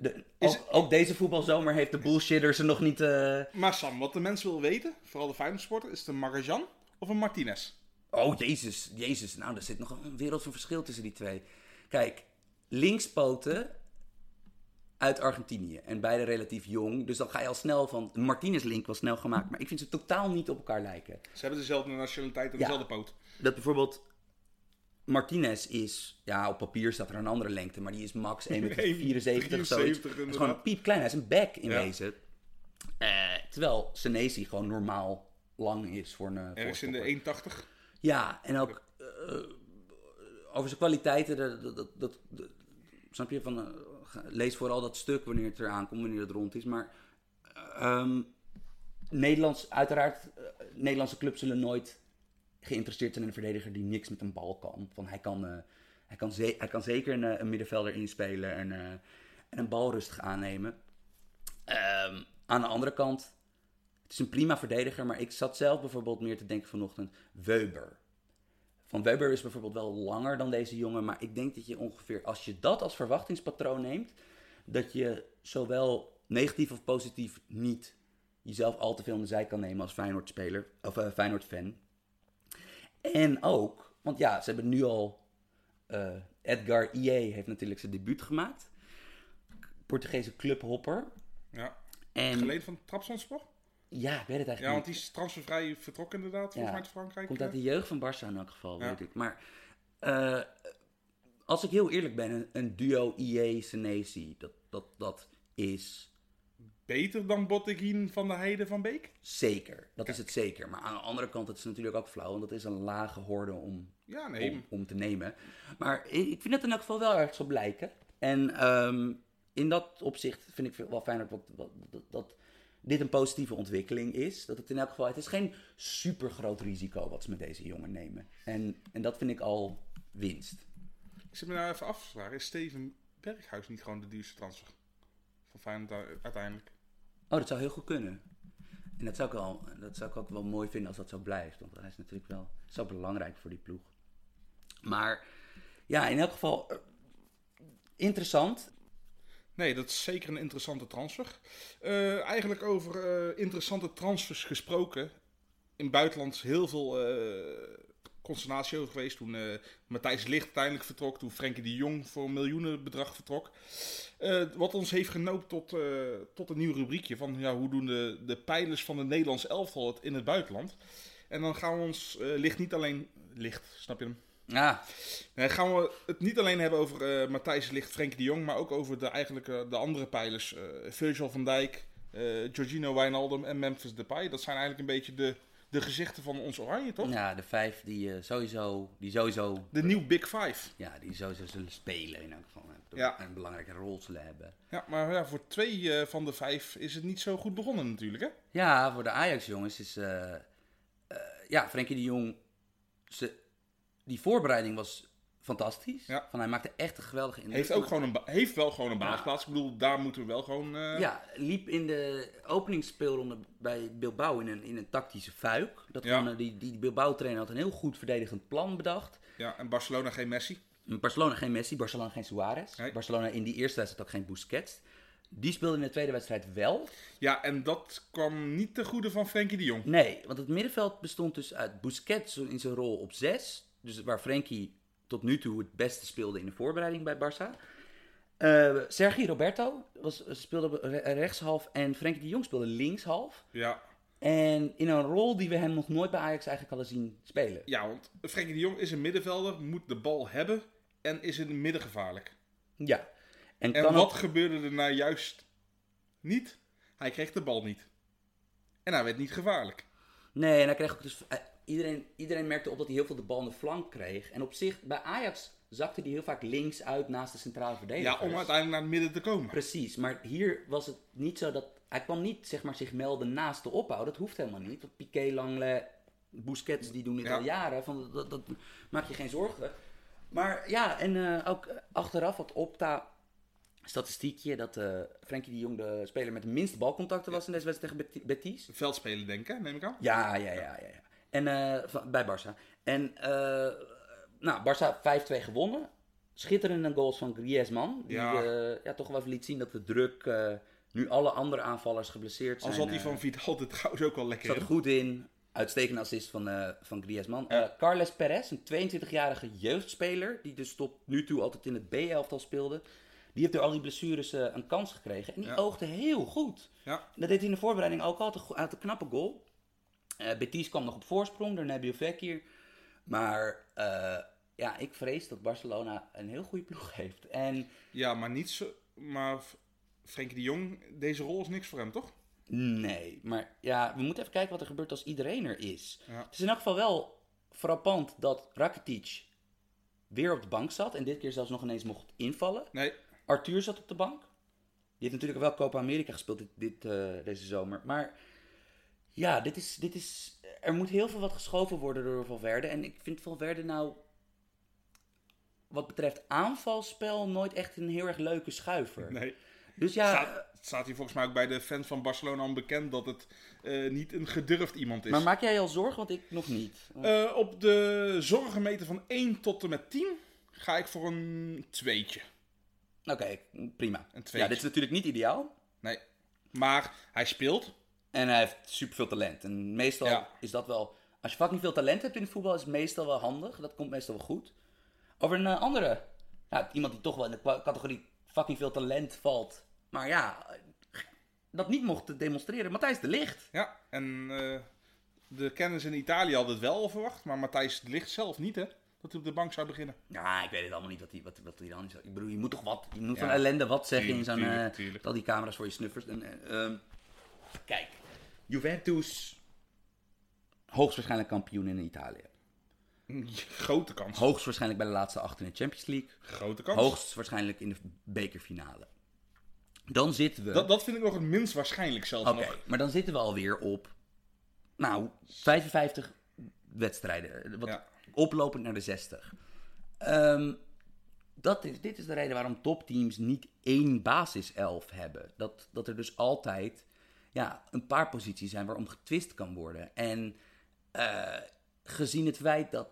de- Is- ook, ook deze voetbalzomer heeft de bullshitters er nog niet... eh, Maar Sam, wat de mens wil weten, vooral de Feyenoord supporter, is het een Marajan of een Martinez? Oh, jezus, jezus. Nou, er zit nog een wereld van verschil tussen die twee. Kijk, linkspoten uit Argentinië. En beide relatief jong. Dus dan ga je al snel van... De Martinez-link was snel gemaakt. Maar ik vind ze totaal niet op elkaar lijken. Ze hebben dezelfde nationaliteit en Ja. dezelfde poot. Dat bijvoorbeeld... Martinez is... Ja, op papier staat er een andere lengte. Maar die is max 1,74 meter of zoiets. 73 Het is gewoon inderdaad. piepklein. Hij is een back in Ja. wezen. Eh, terwijl Senesi gewoon normaal lang is voor een... eh, Ergens in de 1,80. Ja, en ook eh, over zijn kwaliteiten, dat, dat- dat- snap je, van, ga- lees vooral dat stuk wanneer het eraan komt, wanneer het rond is. Maar ehm, Nederlands, uiteraard, eh, Nederlandse clubs zullen nooit geïnteresseerd zijn in een verdediger die niks met een bal kan. Van, hij, kan eh, hij, kan hij kan zeker een, een middenvelder inspelen en, en een bal rustig aannemen. Ehm, aan de andere kant, het is een prima verdediger, maar ik zat zelf bijvoorbeeld meer te denken vanochtend, Weber. Van Weber is bijvoorbeeld wel langer dan deze jongen, maar ik denk dat je ongeveer, als je dat als verwachtingspatroon neemt, dat je zowel negatief of positief niet jezelf al te veel in de zij kan nemen als Feyenoord-speler, of eh, Feyenoord-fan. En ook, want ja, ze hebben nu al, eh, Edgar IE heeft natuurlijk zijn debuut gemaakt. Portugese clubhopper. Ja. En Geleden van Trabzonspor? Ja, ik weet het eigenlijk Ja, want die is transfervrij vertrokken inderdaad, volgens Ja. mij uit Frankrijk. Komt uit de jeugd van Barça in elk geval, Ja. weet ik. Maar eh, als ik heel eerlijk ben, een, een duo IE-Senesi, dat, dat, dat is Beter dan Botteguin van de Heide van Beek? zeker. Dat is het zeker. Maar aan de andere kant, het is natuurlijk ook flauw, want dat is een lage horde om, Ja, nee. om, om te nemen. Maar ik vind het in elk geval wel ergens op lijken. En ehm, in dat opzicht vind ik wel fijn dat, dat dit een positieve ontwikkeling is. Dat het in elk geval, het is geen super groot risico wat ze met deze jongen nemen. En, en dat vind ik al winst. Ik zit me nou even af te vragen. Is Steven Berghuis niet gewoon de duurste transfer? Van Feyenoord uiteindelijk. Oh, dat zou heel goed kunnen. En dat zou ik, wel, dat zou ik ook wel mooi vinden als dat zo blijft. Want hij is natuurlijk wel zo belangrijk voor die ploeg. Maar ja, in elk geval eh, interessant. Nee, dat is zeker een interessante transfer. Eh, eigenlijk over eh, interessante transfers gesproken. In het buitenland is heel veel eh, consternatie over geweest. Toen Matthijs Licht uiteindelijk vertrok. Toen Frenkie de Jong voor een miljoenenbedrag vertrok. Wat ons heeft genoopt tot, tot een nieuw rubriekje. Van ja, hoe doen de, de pijlers van het Nederlands elftal het in het buitenland. En dan gaan we ons licht niet alleen... Licht, snap je hem? Ja, Nee, gaan we het niet alleen hebben over eh Matthijs Licht, Frenkie de Jong, maar ook over de, eigenlijk, eh, de andere pijlers. eh Virgil van Dijk, Jorginho Wijnaldum en Memphis Depay. Dat zijn eigenlijk een beetje de, de gezichten van ons oranje, toch? ja de vijf die, sowieso, die sowieso De nieuw Big Five. ja, die sowieso zullen spelen in elk geval. En Ja. Een belangrijke rol zullen hebben. Ja, maar ja, voor twee van de vijf is het niet zo goed begonnen natuurlijk, hè? Ja, voor de Ajax-jongens is... eh, ja, Frenkie de Jong... Ze, die voorbereiding was fantastisch. Ja. Van, hij maakte echt een geweldige indruk. Heeft, ook gewoon een heeft wel gewoon een Ja. basisplaats. Ik bedoel, daar moeten we wel gewoon... eh, Ja, liep in de openingsspeelronde bij Bilbao in een, in een tactische fuik. Dat Ja. eh, die, die Bilbao-trainer had een heel goed verdedigend plan bedacht. ja, en Barcelona geen Messi. Barcelona geen Messi, Barcelona geen Suarez. Nee. Barcelona in die eerste wedstrijd ook geen Busquets. Die speelde in de tweede wedstrijd wel. Ja, en dat kwam niet ten goede van Frenkie de Jong. Nee, want het middenveld bestond dus uit Busquets in zijn rol op 6. Dus waar Frenkie tot nu toe het beste speelde in de voorbereiding bij Barça. Eh Sergi Roberto was, speelde re- rechtshalf en Frenkie de Jong speelde linkshalf. Ja, En in een rol die we hem nog nooit bij Ajax eigenlijk hadden zien spelen. ja, want Frenkie de Jong is een middenvelder, moet de bal hebben en is in het midden gevaarlijk. Ja. En, wat gebeurde er nou juist niet? Hij kreeg de bal niet. En hij werd niet gevaarlijk. Nee, en hij kreeg ook dus... iedereen, iedereen merkte op dat hij heel veel de bal aan de flank kreeg. En op zich, bij Ajax zakte hij heel vaak links uit naast de centrale verdediger. Ja, om uiteindelijk naar het midden te komen. Precies, maar hier was het niet zo dat... Hij kwam niet zeg maar, zich melden naast de opbouw. Dat hoeft helemaal niet. Want Piqué, Langley, Busquets, die doen dit Ja. al jaren. Van, dat, dat, maak je geen zorgen. Maar ja, en eh, ook achteraf had Opta statistiekje dat eh Frenkie de Jong de speler met de minste balcontacten was in deze wedstrijd tegen Beti- Betis. Veldspelen denken, neem ik aan. Ja, ja, ja, ja. ja. En eh, bij Barça. En eh nou, Barça 5-2 gewonnen. Schitterende goals van Griezmann. Die Ja. ja. ja, toch wel even liet zien dat de druk eh, nu alle andere aanvallers geblesseerd zijn. Al zat die eh, van Vidal er trouwens ook wel lekker zat in. goed in. Uitstekende assist van, eh, van Griezmann. Eh, Carles Perez, een 22-jarige jeugdspeler. Die dus tot nu toe altijd in het B-elftal speelde. Die heeft door al die blessures eh, een kans gekregen. En die Ja. oogde heel goed. Ja, Dat deed hij in de voorbereiding ook al. Uit een knappe goal. Eh Betis kwam nog op voorsprong door Nabil Fekir. Maar eh, ja, ik vrees dat Barcelona een heel goede ploeg heeft. En ja maar niet zo... Maar Frenkie de Jong, deze rol is niks voor hem, toch? nee, maar ja, we moeten even kijken wat er gebeurt als iedereen er is. Ja. Het is in elk geval wel frappant dat Rakitic weer op de bank zat. En dit keer zelfs nog ineens mocht invallen. Nee, Arthur zat op de bank. Die heeft natuurlijk wel Copa America gespeeld dit, dit, eh, deze zomer. Maar ja, dit is, dit is, er moet heel veel wat geschoven worden door Valverde. En ik vind Valverde nou, wat betreft aanvalspel, nooit echt een heel erg leuke schuiver. nee. Dus ja, Staat, staat hier volgens mij ook bij de fans van Barcelona al bekend dat het eh, niet een gedurfd iemand is. maar maak jij je al zorgen? Want ik nog niet. Eh, op de zorgenmeter van 1 tot en met 10 ga ik voor een tweetje. Oké, prima. Een tweetje. Ja, dit is natuurlijk niet ideaal. Nee. Maar hij speelt. En hij heeft superveel talent. En meestal Ja. is dat wel... Als je fucking veel talent hebt in het voetbal, is het meestal wel handig. Dat komt meestal wel goed. Over een eh, andere... Nou, iemand die toch wel in de categorie fucking veel talent valt. Maar ja, dat niet mocht demonstreren. Matthijs de Licht. Ja, en eh, de kennis in Italië had het wel verwacht. Maar Matthijs de Ligt zelf niet, hè? Dat hij op de bank zou beginnen. Ja, ik weet het allemaal niet wat hij wat, wat hij dan is. Ik bedoel, je moet toch wat... Je moet Ja. van ellende wat zeggen in zo'n... eh. Al die camera's voor je snuffers. En, eh, ehm, kijk, Juventus... Hoogstwaarschijnlijk kampioen in Italië. Grote kans. Hoogstwaarschijnlijk bij de laatste acht in de Champions League. Grote kans. Hoogstwaarschijnlijk in de bekerfinale. Dan zitten we. Dat, dat vind ik nog het minst waarschijnlijk zelfs Oké, maar dan zitten we alweer op. Nou, 55 wedstrijden. Wat Ja. oplopend naar de 60. Ehm, dat is, dit is de reden waarom topteams niet één basiself hebben. Dat, dat er dus altijd ja, een paar posities zijn waarom getwist kan worden. En eh, gezien het feit dat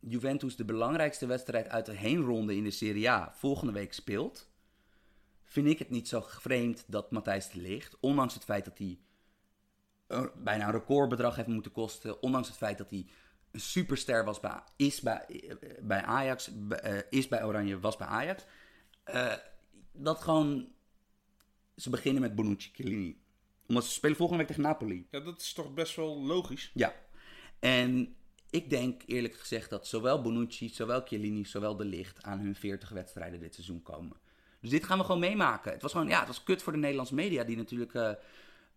Juventus de belangrijkste wedstrijd uit de heenronde in de Serie A volgende week speelt, vind ik het niet zo vreemd dat Matthijs de Ligt, ondanks het feit dat hij bijna een recordbedrag heeft moeten kosten, ondanks het feit dat hij een superster was bij, is bij, eh, bij Ajax, eh, is bij Oranje, was bij Ajax, dat gewoon ze beginnen met Bonucci, Chiellini. Omdat ze spelen volgende week tegen Napoli. Ja, dat is toch best wel logisch. Ja. En ik denk eerlijk gezegd dat zowel Bonucci, zowel Chiellini, zowel De Ligt aan hun 40 wedstrijden dit seizoen komen. Dus dit gaan we gewoon meemaken. Het was gewoon, ja, het was kut voor de Nederlandse media die natuurlijk eh,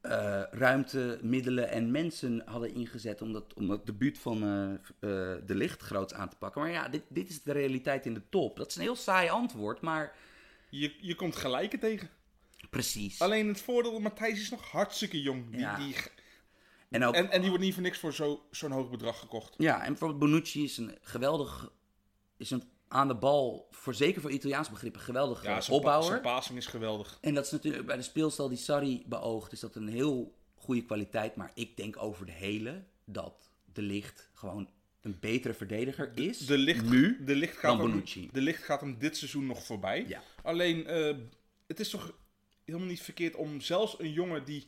eh, ruimte, middelen en mensen hadden ingezet om dat, om dat debuut van eh, De Ligt groots aan te pakken. Maar ja, dit, dit is de realiteit in de top. Dat is een heel saai antwoord, maar Je, je komt gelijke tegen. Precies. Alleen het voordeel, Matthijs is nog hartstikke jong. Die, Ja. die, En ook, en, en die wordt niet voor niks voor zo- zo'n hoog bedrag gekocht. Ja, en bijvoorbeeld Bonucci is een geweldig, is een aan de bal, voor, zeker voor Italiaanse begrippen, geweldige Ja, zijn, pa- opbouwer. zijn passing is geweldig. En dat is natuurlijk bij de speelstijl die Sarri beoogt, is dat een heel goede kwaliteit. Maar ik denk over de hele dat de licht gewoon een betere verdediger is. De licht, nu. de licht, dan gaat, hem, Bonucci. de licht gaat hem dit seizoen nog voorbij. Ja. Alleen, eh, het is toch helemaal niet verkeerd om zelfs een jongen die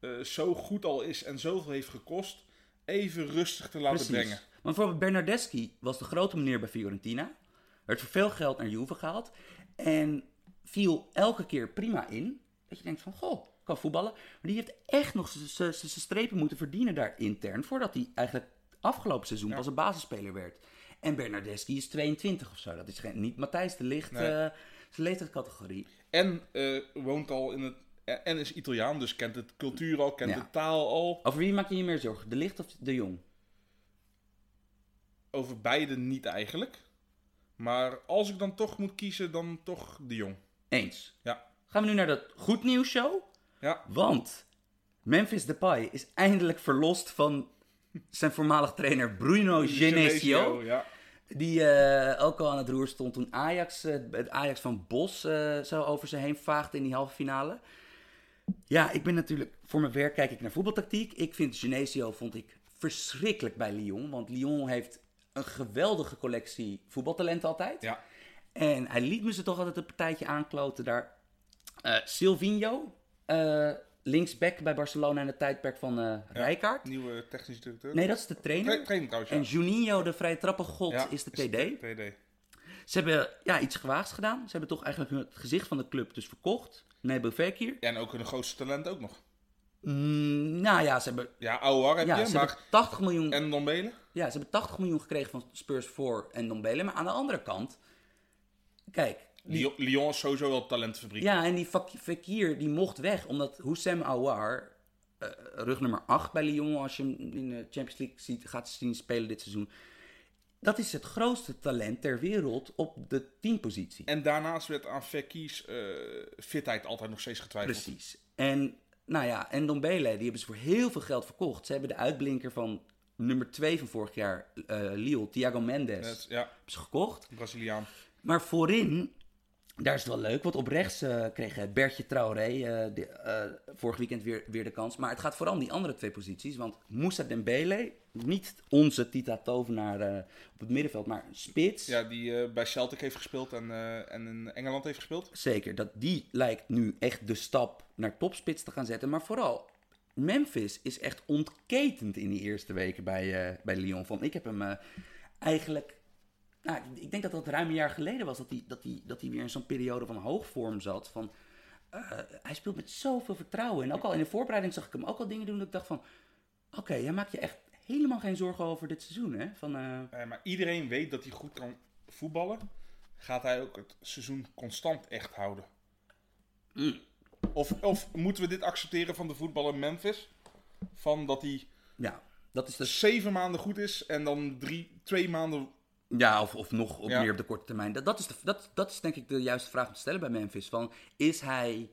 eh, zo goed al is en zoveel heeft gekost, even rustig te laten Precies. brengen. Want bijvoorbeeld Bernardeschi was de grote meneer bij Fiorentina. Werd voor veel geld naar Juve gehaald. En viel elke keer prima in. Dat je denkt van, goh, kan voetballen. Maar die heeft echt nog zijn strepen moeten verdienen daar intern. Voordat hij eigenlijk afgelopen seizoen pas een basisspeler werd. En Bernardeschi is 22 of zo. Dat is geen, niet Matthijs de Licht, Nee. Eh, zijn leeftijdscategorie. En eh, woont al in het. En is Italiaan, dus kent het cultuur al, kent Ja. de taal al. Over wie maak je je meer zorgen? De Licht of de Jong? Over beide niet eigenlijk. Maar als ik dan toch moet kiezen, dan toch de jong. Eens. Ja. Gaan we nu naar de goed nieuws show? Ja, Want Memphis Depay is eindelijk verlost van zijn voormalig trainer Bruno Genesio. Ja. Die eh, ook al aan het roer stond toen Ajax, eh, het Ajax van Bos eh, zo over ze heen vaagde in die halve finale. Ja, ik ben natuurlijk, voor mijn werk kijk ik naar voetbaltactiek. Ik vind Genesio vond ik verschrikkelijk bij Lyon. Want Lyon heeft een geweldige collectie voetbaltalenten altijd. ja. En hij liet me ze toch altijd een partijtje aankloten daar. Eh Silvinho, linksback bij Barcelona in het tijdperk van eh Rijkaard. Nieuwe technische directeur. Nee, dat is de trainer. Tra- trainer trouwens. En Juninho, de vrije trappengod, is de TD. TD. Ze hebben ja, iets gewaagds gedaan. Ze hebben toch eigenlijk het gezicht van de club dus verkocht. Nebo Fekir. Ja, en ook hun grootste talent ook nog. Mm, nou ja, ze hebben, Ja, Aouar heb ja, je, ze maar... hebben 80 miljoen En Dombele? Ja, ze hebben 80 miljoen gekregen van Spurs voor en Dombele. Maar aan de andere kant, kijk. Lyon, Lyon is sowieso wel talentfabriek. ja, en die Fak- Fekir die mocht weg. Omdat Houssem Aouar, eh, rug nummer 8 bij Lyon, als je hem in de Champions League ziet, gaat zien spelen dit seizoen. Dat is het grootste talent ter wereld op de teampositie. En daarnaast werd aan Fekki's eh, fitheid altijd nog steeds getwijfeld. Precies. En, nou ja, en Dombele, die hebben ze voor heel veel geld verkocht. Ze hebben de uitblinker van nummer 2 van vorig jaar, Lille, Thiago Mendes, ja, hebben ze gekocht. Braziliaan. Maar voorin, daar is het wel leuk. Want op rechts eh, kreeg eh, Bertje Traoré de- eh, vorig weekend weer, weer de kans. Maar het gaat vooral om die andere twee posities. Want Moussa Dembele, niet onze Tita Tovenaar op het middenveld, maar spits. Ja, die bij Celtic heeft gespeeld en, en in Engeland heeft gespeeld. Zeker, dat die lijkt nu echt de stap naar topspits te gaan zetten. Maar vooral, Memphis is echt ontketend in die eerste weken bij, bij Lyon. Van, ik heb hem eigenlijk... Nou, ik denk dat dat ruim een jaar geleden was dat hij, dat hij, dat hij weer in zo'n periode van hoogvorm zat. Van, eh, hij speelt met zoveel vertrouwen. En ook al in de voorbereiding zag ik hem ook al dingen doen dat ik dacht van... Oké, jij maakt je echt helemaal geen zorgen over dit seizoen, hè? Van, eh, Eh, maar iedereen weet dat hij goed kan voetballen. Gaat hij ook het seizoen constant echt houden? Mm. Of, of moeten we dit accepteren van de voetballer Memphis? Van dat hij ja, dat is dus... zeven maanden goed is en dan drie, twee maanden... Ja, of, of nog op Ja. meer op de korte termijn. Dat, dat, is de, dat, dat is denk ik de juiste vraag om te stellen bij Memphis. Van, is hij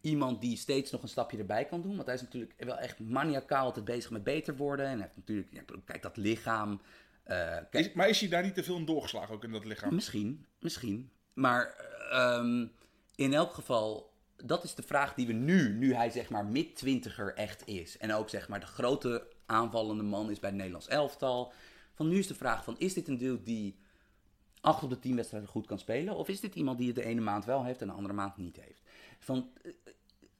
iemand die steeds nog een stapje erbij kan doen? Want hij is natuurlijk wel echt maniacaal altijd bezig met beter worden. En hij heeft natuurlijk, ja, kijk dat lichaam. eh, kijk, Is, maar is hij daar niet te veel in doorgeslagen ook in dat lichaam? Misschien, misschien. Maar ehm, in elk geval, dat is de vraag die we nu, nu hij zeg maar mid-twintiger echt is. En ook zeg maar de grote aanvallende man is bij het Nederlands elftal. Van nu is de vraag van, is dit een deel die acht op de tien wedstrijden goed kan spelen? Of is dit iemand die het de ene maand wel heeft en de andere maand niet heeft? Van, eh,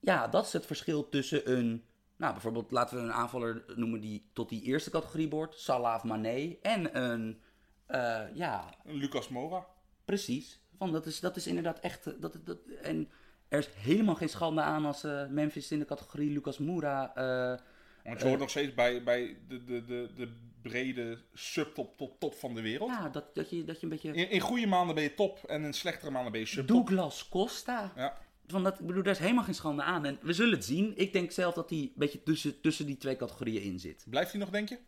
ja, dat is het verschil tussen een... Nou, bijvoorbeeld laten we een aanvaller noemen die tot die eerste categorie behoort. Salah of Mané. En een, eh, ja, Lucas Moura. Precies. Van, dat, is, dat is inderdaad echt. eh, Dat, dat, en er is helemaal geen schande aan als eh, Memphis in de categorie Lucas Moura. Want je hoort nog steeds bij, bij de, de, de, de brede subtop tot top van de wereld. ja, dat, dat, je, dat je een beetje. In, in goede maanden ben je top en in slechtere maanden ben je subtop. Douglas Costa. Ja. Van dat, ik bedoel, daar is helemaal geen schande aan. En we zullen het zien. Ik denk zelf dat hij een beetje tussen, tussen die twee categorieën in zit. Blijft hij nog, denk je?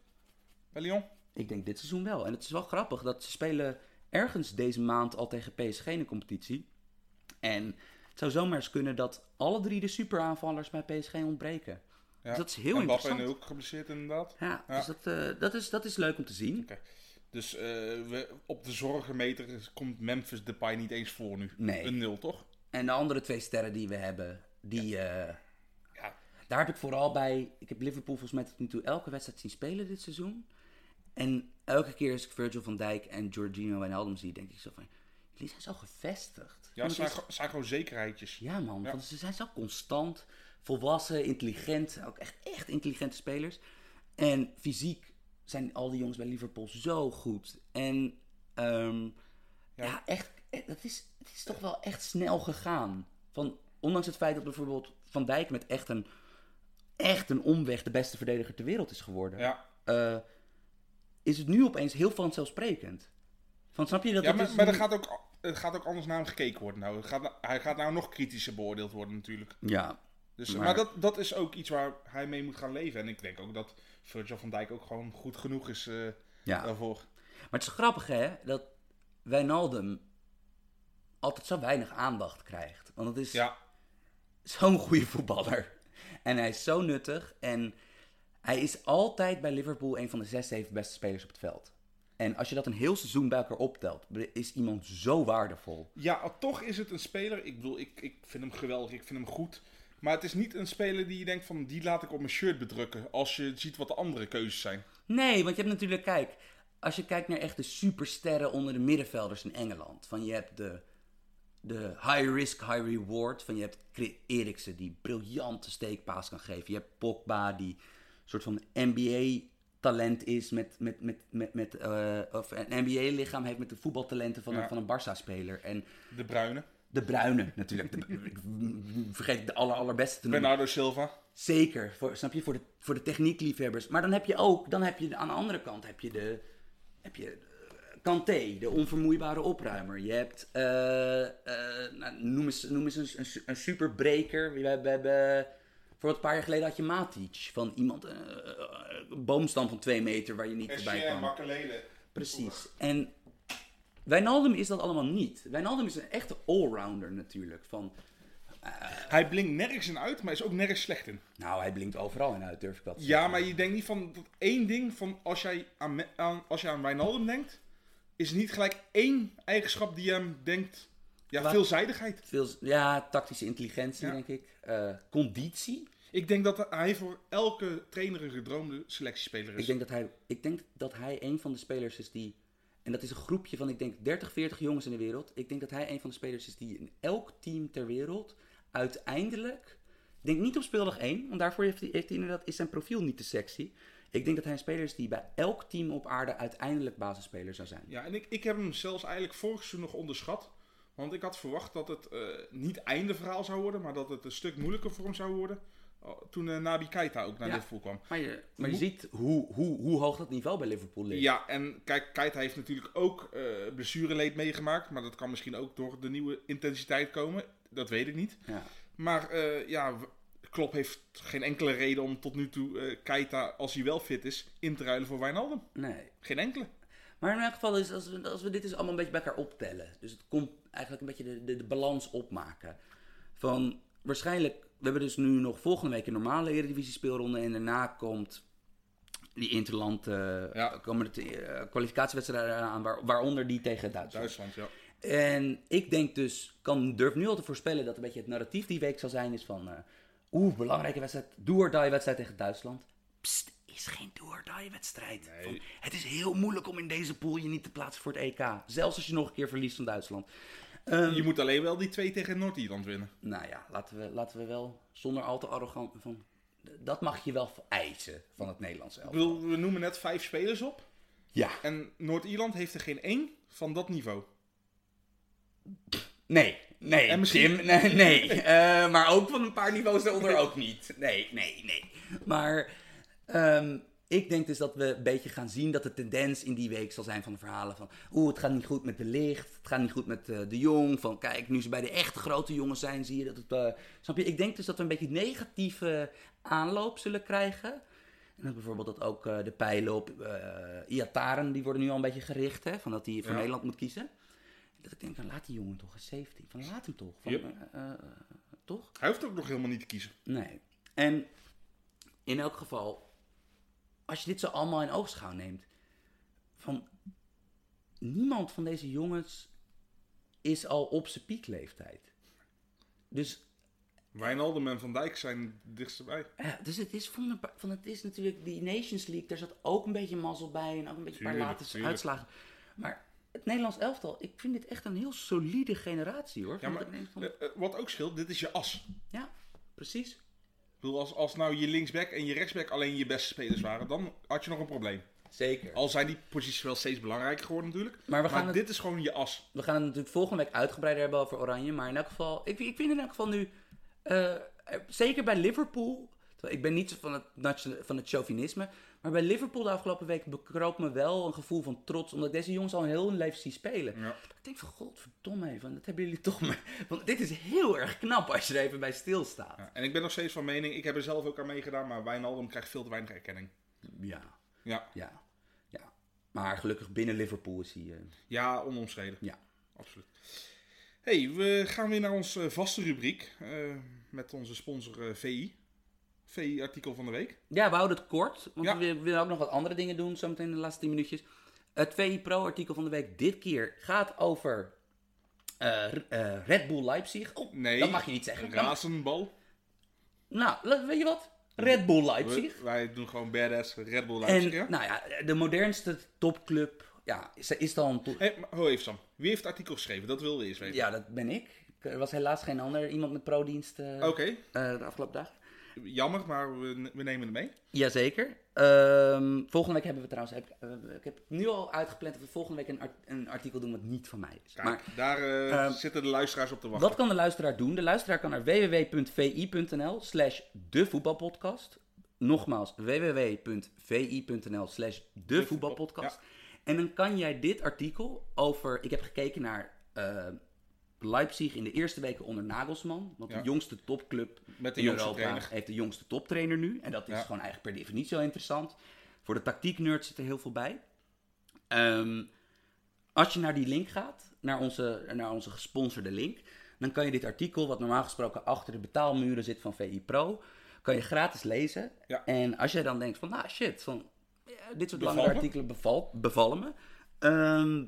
Bij Lyon? Ik denk dit seizoen wel. En het is wel grappig dat ze spelen ergens deze maand al tegen PSG in de competitie. En het zou zomaar eens kunnen dat alle drie de superaanvallers bij PSG ontbreken. Ja. Dus dat is heel en interessant. Nu ook geblesseerd inderdaad. Ja, Ja. dus dat, eh, dat, is, dat is leuk om te zien. Dus eh, we, op de zorgenmeter komt Memphis Depay niet eens voor nu. Nee. Een nul, toch? En de andere twee sterren die we hebben, die... eh, Ja. daar heb ik vooral bij... Ik heb Liverpool volgens mij tot nu toe elke wedstrijd zien spelen dit seizoen. En elke keer als ik Virgil van Dijk en Jorginho Wijnaldum zie, denk ik zo van... Jullie zijn zo gevestigd. Ja, het zijn, is- gewoon zekerheidjes. Ja man, Ja. want ze zijn zo constant, volwassen, intelligent. Ook echt, echt intelligente spelers. En fysiek zijn al die jongens bij Liverpool zo goed. En ehm, ja. Ja. echt, eh, het is, het is toch wel echt snel gegaan. Van, ondanks het feit dat bijvoorbeeld Van Dijk met echt een, echt een omweg de beste verdediger ter wereld is geworden. Ja, eh, is het nu opeens heel vanzelfsprekend. Van, snap je dat ja het maar, is maar er nu- gaat, ook, er gaat ook anders naar hem gekeken worden. Nou, Het gaat, hij gaat nou nog kritischer beoordeeld worden natuurlijk. Ja, Dus, Maar- maar dat, dat is ook iets waar hij mee moet gaan leven. En ik denk ook dat Virgil van Dijk ook gewoon goed genoeg is eh, ja. daarvoor. Maar het is grappig hè, dat Wijnaldum altijd zo weinig aandacht krijgt. Want het is Ja, zo'n goede voetballer. En hij is zo nuttig. En hij is altijd bij Liverpool een van de zes, zeven beste spelers op het veld. En als je dat een heel seizoen bij elkaar optelt, is iemand zo waardevol. ja, toch is het een speler. Ik bedoel, ik, ik vind hem geweldig, ik vind hem goed. Maar het is niet een speler die je denkt van, die laat ik op mijn shirt bedrukken. Als je ziet wat de andere keuzes zijn. Nee, want je hebt natuurlijk, kijk, als je kijkt naar echt de supersterren onder de middenvelders in Engeland. Van je hebt de, de high risk, high reward. Van je hebt Eriksen die briljante steekpaas kan geven. Je hebt Pogba die een soort van NBA talent is met, met, met, met, met eh, of een NBA lichaam heeft met de voetbaltalenten van, een, van een Barça speler. En De Bruine, de Bruine natuurlijk. De, ik vergeet de aller, allerbeste te noemen. Bernardo Silva. Zeker, voor, snap je, voor de, voor de techniekliefhebbers. Maar dan heb je ook, dan heb je aan de andere kant heb je de, heb je eh, Kanté, de onvermoeibare opruimer. Je hebt, eh, eh, nou, noem eens, noem eens een, een, su- een superbreker. We hebben, we hebben, voor een paar jaar geleden had je Matic, van iemand, een boomstam van twee meter waar je niet kwam. Makelele. Precies. En Wijnaldum is dat allemaal niet. Wijnaldum is een echte allrounder natuurlijk. Van, Hij blinkt nergens in uit, maar is ook nergens slecht in. nou, hij blinkt overal in uit, durf ik wel te Ja, zeggen. maar je denkt niet van dat één ding van als jij aan, als je aan Wijnaldum denkt, is niet gelijk één eigenschap die je hem denkt. Ja, Wat? veelzijdigheid. Veel, ja, tactische intelligentie, Ja. denk ik. Eh, conditie. Ik denk dat hij voor elke trainer een gedroomde selectiespeler is. Ik denk, dat hij, ik denk dat hij een van de spelers is die... En dat is een groepje van, ik denk, 30, 40 jongens in de wereld. Ik denk dat hij een van de spelers is die in elk team ter wereld uiteindelijk... Ik denk niet op speeldag 1, want daarvoor heeft hij, inderdaad, is zijn profiel niet te sexy. Ik denk dat hij een speler is die bij elk team op aarde uiteindelijk basisspeler zou zijn. Ja, en ik, ik heb hem zelfs eigenlijk vorig seizoen nog onderschat. Want ik had verwacht dat het eh, niet einde verhaal zou worden, maar dat het een stuk moeilijker voor hem zou worden. Toen eh, Nabi Keita ook naar Ja. Liverpool kwam. Maar je, maar je ziet hoe, hoe, hoe hoog dat niveau bij Liverpool ligt. Ja, en kijk, Keita heeft natuurlijk ook eh blessureleed meegemaakt. Maar dat kan misschien ook door de nieuwe intensiteit komen. Dat weet ik niet. Ja. Maar eh, ja, Klopp heeft geen enkele reden om tot nu toe Keita, als hij wel fit is, in te ruilen voor Wijnaldum. Nee. Geen enkele. Maar in elk geval is, als we, als we dit dus allemaal een beetje bij elkaar optellen. Dus het komt eigenlijk een beetje de, de, de balans opmaken. Van waarschijnlijk, we hebben dus nu nog volgende week een normale Eredivisie speelronde. En daarna komt die interland, Ja. komen de eh, kwalificatiewedstrijden aan, waar, waaronder die tegen Duitsland. Duitsland, ja. En ik denk dus, kan, durf nu al te voorspellen dat een beetje het narratief die week zal zijn is van... eh Oeh, belangrijke wedstrijd, do or die wedstrijd tegen Duitsland. Psst, is geen do or die wedstrijd. Nee. Van, het is heel moeilijk om in deze pool je niet te plaatsen voor het EK. Zelfs als je nog een keer verliest van Duitsland. Ehm, Je moet alleen wel die twee tegen Noord-Ierland winnen. nou ja, laten we, laten we wel zonder al te arrogant... Van, dat mag je wel eisen van het Nederlands elftal. we noemen net vijf spelers op. Ja, En Noord-Ierland heeft er geen één van dat niveau. Nee, nee, En misschien- Tim, nee, nee. Eh, maar ook van een paar niveaus daaronder ook niet. Nee, nee, nee. Maar ehm, ik denk dus dat we een beetje gaan zien dat de tendens in die week zal zijn van de verhalen van... Oeh, het gaat niet goed met de licht, het gaat niet goed met eh, de jong. Van kijk, nu ze bij de echt grote jongens zijn, zie je dat het... eh, snap je? Ik denk dus dat we een beetje negatieve aanloop zullen krijgen. En dat bijvoorbeeld dat ook eh, de pijlen op Iataren, die worden nu al een beetje gericht, hè. Van dat hij voor Ja. Nederland moet kiezen. Dat ik denk, van, laat die jongen toch eens safety. Van laat hem toch. Van, Yep. toch? Hij hoeft ook nog helemaal niet te kiezen. Nee. En in elk geval, als je dit zo allemaal in oogschouw neemt, van niemand van deze jongens is al op zijn piekleeftijd. Dus Wijnaldum en Van Dijk zijn dichtstbij. Ja, dus het is, van, de- van het is natuurlijk die Nations League, daar zat ook een beetje mazzel bij en ook een beetje een paar late tuurlijk. uitslagen. Maar het Nederlands elftal, ik vind dit echt een heel solide generatie hoor. Ja, maar van- eh, eh, wat ook scheelt, dit is je as. ja, precies. Bedoel, als, als nou je linksback en je rechtsback alleen je beste spelers waren, dan had je nog een probleem. Zeker. Al zijn die posities wel steeds belangrijker geworden natuurlijk. Maar we Maar, gaan het- dit is gewoon je as. We gaan het natuurlijk volgende week uitgebreider hebben over Oranje. Maar in elk geval, ik, ik vind in elk geval nu, eh, er- zeker bij Liverpool. terwijl Ik ben niet zo van het, nation- van het chauvinisme. Maar bij Liverpool de afgelopen week bekroop me wel een gevoel van trots. Omdat ik deze jongens al een heel hun leven zie spelen. Ja. Ik denk van, godverdomme even, dat hebben jullie toch mee. Want dit is heel erg knap als je er even bij stilstaat. Ja, En ik ben nog steeds van mening, ik heb er zelf ook aan meegedaan, maar Wijnaldum krijgt veel te weinig erkenning. Ja, Ja, ja, ja. Maar gelukkig binnen Liverpool is hij... eh, ja onomstreden. ja. Absoluut. hey, we gaan weer naar onze vaste rubriek eh, met onze sponsor eh, VI. VI-artikel van de week. Ja, we houden het kort, want Ja. we willen ook nog wat andere dingen doen, zometeen in de laatste 10 minuutjes. Het VI Pro-artikel van de week dit keer gaat over eh, eh, Red Bull Leipzig. Oh, Nee, dat mag je niet zeggen. Razenbal. nou, weet je wat? Red Bull Leipzig. We- wij doen gewoon badass Red Bull Leipzig. En ja? nou ja, de modernste topclub, ja, is, is dan... to- Hey, ho even Sam, wie heeft het artikel geschreven? Dat wilde we eerst weten. Ja, dat ben ik. Er was helaas geen ander iemand met pro-dienst Oké, eh, de afgelopen dagen. Jammer, maar we, we nemen het mee. Jazeker. Ehm volgende week hebben we trouwens, heb, eh, ik heb nu al uitgepland dat we volgende week een, art- een artikel doen wat niet van mij is. Kijk, Maar daar eh, ehm, zitten de luisteraars op te wachten. wat kan de luisteraar doen? De luisteraar kan naar www.vi.nl slash de voetbalpodcast. Nogmaals, www.vi.nl slash de voetbalpodcast. En dan kan jij dit artikel over, ik heb gekeken naar eh, Leipzig in de eerste weken onder Nagelsman. Want Ja. de jongste topclub Met de in jongste Europa trainer. heeft de jongste toptrainer nu. En dat is Ja. gewoon eigenlijk per definitie wel interessant. Voor de tactieknerds zit er heel veel bij. Ehm, als je naar die link gaat, naar onze, naar onze gesponsorde link, dan kan je dit artikel, wat normaal gesproken achter de betaalmuren zit van VI Pro, kan je gratis lezen. Ja. En als jij dan denkt van, nou shit, van, dit soort Bevalt me. artikelen beval, bevallen me. Ehm,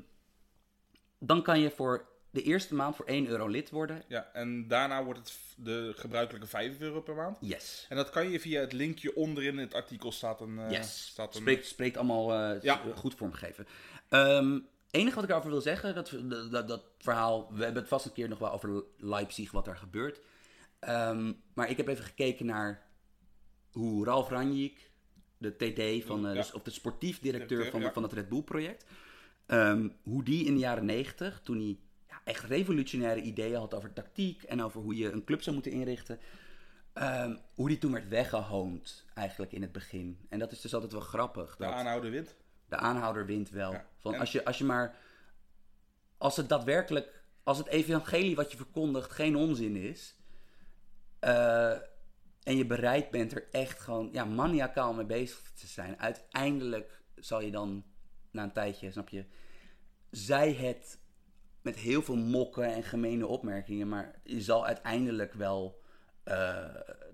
dan kan je voor de eerste maand voor 1 euro lid worden. Ja, en daarna wordt het de gebruikelijke 5 euro per maand. Yes. En dat kan je via het linkje onderin het artikel staat een... eh, Yes. staat een Spreekt, spreekt allemaal eh, Ja. s- goed vormgegeven. Ehm enige wat ik daarover wil zeggen, dat, dat, dat, verhaal, we hebben het vast een keer nog wel over Leipzig, wat daar gebeurt. Ehm, maar ik heb even gekeken naar hoe Ralf Ranjik, de TD, van, eh, Ja. dus, of de sportief directeur Directeur, van, ja. van het Red Bull project, ehm, hoe die in de jaren negentig, toen hij echt revolutionaire ideeën had over tactiek en over hoe je een club zou moeten inrichten, Ehm, hoe die toen werd weggehoond, eigenlijk in het begin. En dat is dus altijd wel grappig. de Dat aanhouder wint. de aanhouder wint wel. Ja, Van en- als, je, als je maar. Als het daadwerkelijk. Als het evangelie wat je verkondigt geen onzin is. eh, en je bereid bent er echt gewoon. Ja, maniacaal mee bezig te zijn. Uiteindelijk zal je dan. Na een tijdje, snap je. Zij het. Met heel veel mokken en gemene opmerkingen. Maar je zal uiteindelijk wel. eh,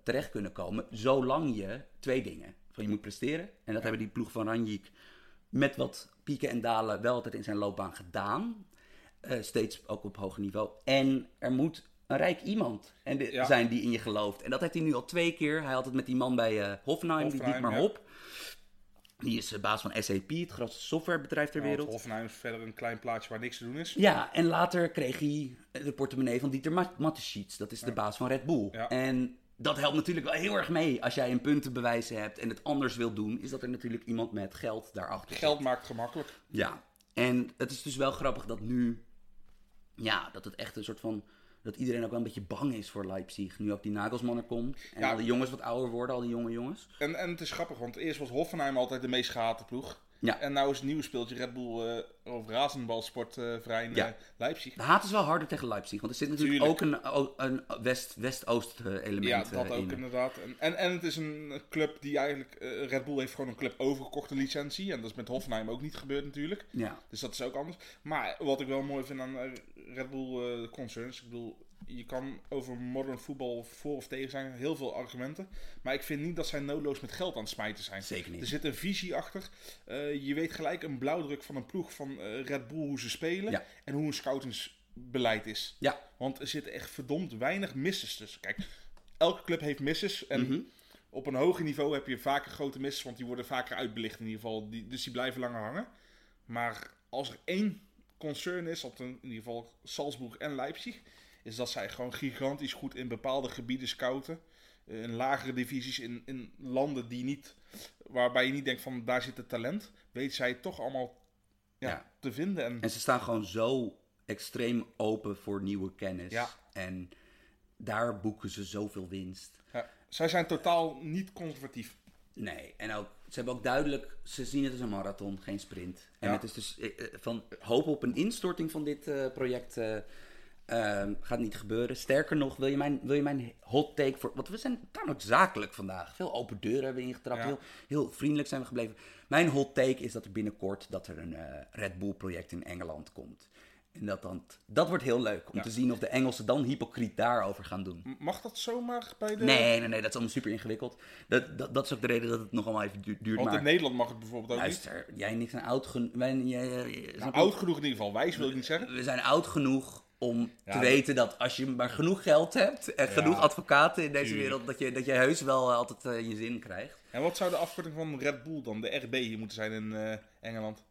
terecht kunnen komen. Zolang je twee dingen. Van je moet presteren. En dat hebben die ploeg van Ranjik met wat pieken en dalen wel altijd in zijn loopbaan gedaan. Eh, steeds ook op hoger niveau. En er moet een rijk iemand en Ja. zijn die in je gelooft. En dat heeft hij nu al twee keer. Hij had het met die man bij Hoffenheim, die Dietmar ja. Hop. Die is de baas van SAP, het grootste softwarebedrijf ter wereld. Hoffenheim is verder een klein plaatje waar niks te doen is. Ja, en later kreeg hij de portemonnee van Dieter Mat- Mateschitz. Dat is de baas van Red Bull. Ja. En dat helpt natuurlijk wel heel erg mee. Als jij een punt te bewijzen hebt en het anders wil doen, is dat er natuurlijk iemand met geld daarachter zit. Geld maakt gemakkelijk. Ja, en het is dus wel grappig dat nu, ja, dat het echt een soort van, dat iedereen ook wel een beetje bang is voor Leipzig. Nu ook die Nagelsman er komt en Ja. al die jongens wat ouder worden, al die jonge jongens. En, en het is grappig, want eerst was Hoffenheim altijd de meest gehate ploeg. Ja. En nou is het nieuwe speeltje Red Bull eh of Razenbalsportverein Ja. eh, Leipzig. De haat is wel harder tegen Leipzig, want er zit natuurlijk Tuurlijk. ook een, een West- West-Oost eh, element Ja, eh, dat ook in. inderdaad. En, en, en het is een club die eigenlijk... eh, Red Bull heeft gewoon een club overgekocht, een licentie. En dat is met Hoffenheim ook niet gebeurd natuurlijk. Ja, Dus dat is ook anders. Maar wat ik wel mooi vind aan eh, Red Bull eh, Concerns... Ik bedoel, je kan over modern voetbal voor of tegen zijn. Heel veel argumenten. Maar ik vind niet dat zij noodloos met geld aan het smijten zijn. Zeker Er niet. zit een visie achter. Eh, je weet gelijk een blauwdruk van een ploeg van eh, Red Bull hoe ze spelen. Ja. En hoe een scoutingsbeleid is. Ja. Want er zitten echt verdomd weinig misses tussen. Kijk, elke club heeft misses. En Mhm. op een hoger niveau heb je vaker grote misses. Want die worden vaker uitbelicht in ieder geval. Die, dus die blijven langer hangen. Maar als er één concern is, op in ieder geval Salzburg en Leipzig, is dat zij gewoon gigantisch goed in bepaalde gebieden scouten. Eh, In lagere divisies, in, in landen die niet, waarbij je niet denkt van daar zit het talent, weet zij het toch allemaal ja, Ja. te vinden. En En ze staan gewoon zo extreem open voor nieuwe kennis. Ja. En daar boeken ze zoveel winst. ja, zij zijn totaal niet conservatief. Nee, en ook, ze hebben ook duidelijk, ze zien het als een marathon, geen sprint. En Ja. het is dus eh, eh, van hoop op een instorting van dit project ehm, gaat niet gebeuren. Sterker nog, wil je mijn, wil je mijn hot take voor. Want we zijn tamelijk zakelijk vandaag. Veel open deuren hebben we ingetrapt. Ja. Heel, heel vriendelijk zijn we gebleven. Mijn hot take is dat er binnenkort dat er een eh, Red Bull project in Engeland komt. En dat, dan, dat wordt heel leuk om Ja. te zien of de Engelsen dan hypocriet daarover gaan doen. Mag dat zomaar bij de... Nee, nee, nee, dat is allemaal super ingewikkeld. Dat, dat, dat is ook de reden dat het nog allemaal even du- duurt. Want maar in Nederland mag het bijvoorbeeld ook niet. luister, jij en ik zijn oud genoeg. Wij, jij, jij- Nou, je? oud genoeg in ieder geval. Wijs wil ik niet zeggen. We zijn oud genoeg om te weten dat als je maar genoeg geld hebt en genoeg advocaten in deze wereld, dat je, dat je heus wel eh, altijd eh, je zin krijgt. En wat zou de afkorting van Red Bull dan, de RB, hier moeten zijn in eh, Engeland?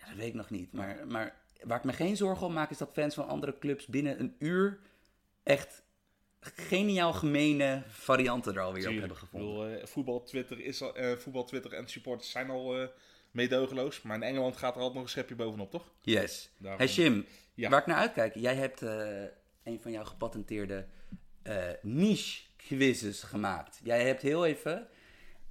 Ja, dat weet ik nog niet. Maar, maar waar ik me geen zorgen om maak, is dat fans van andere clubs binnen een uur echt geniaal gemene varianten er alweer op hebben Ik gevonden. bedoel, eh, voetbal, Twitter is al, voetbal, Twitter en supporters zijn al eh meedogenloos. Maar in Engeland gaat er altijd nog een schepje bovenop, toch? Yes. Daarom- Hey Jim, Ja. waar ik naar uitkijk. Jij hebt eh, een van jouw gepatenteerde eh, niche quizzes gemaakt. Jij hebt heel even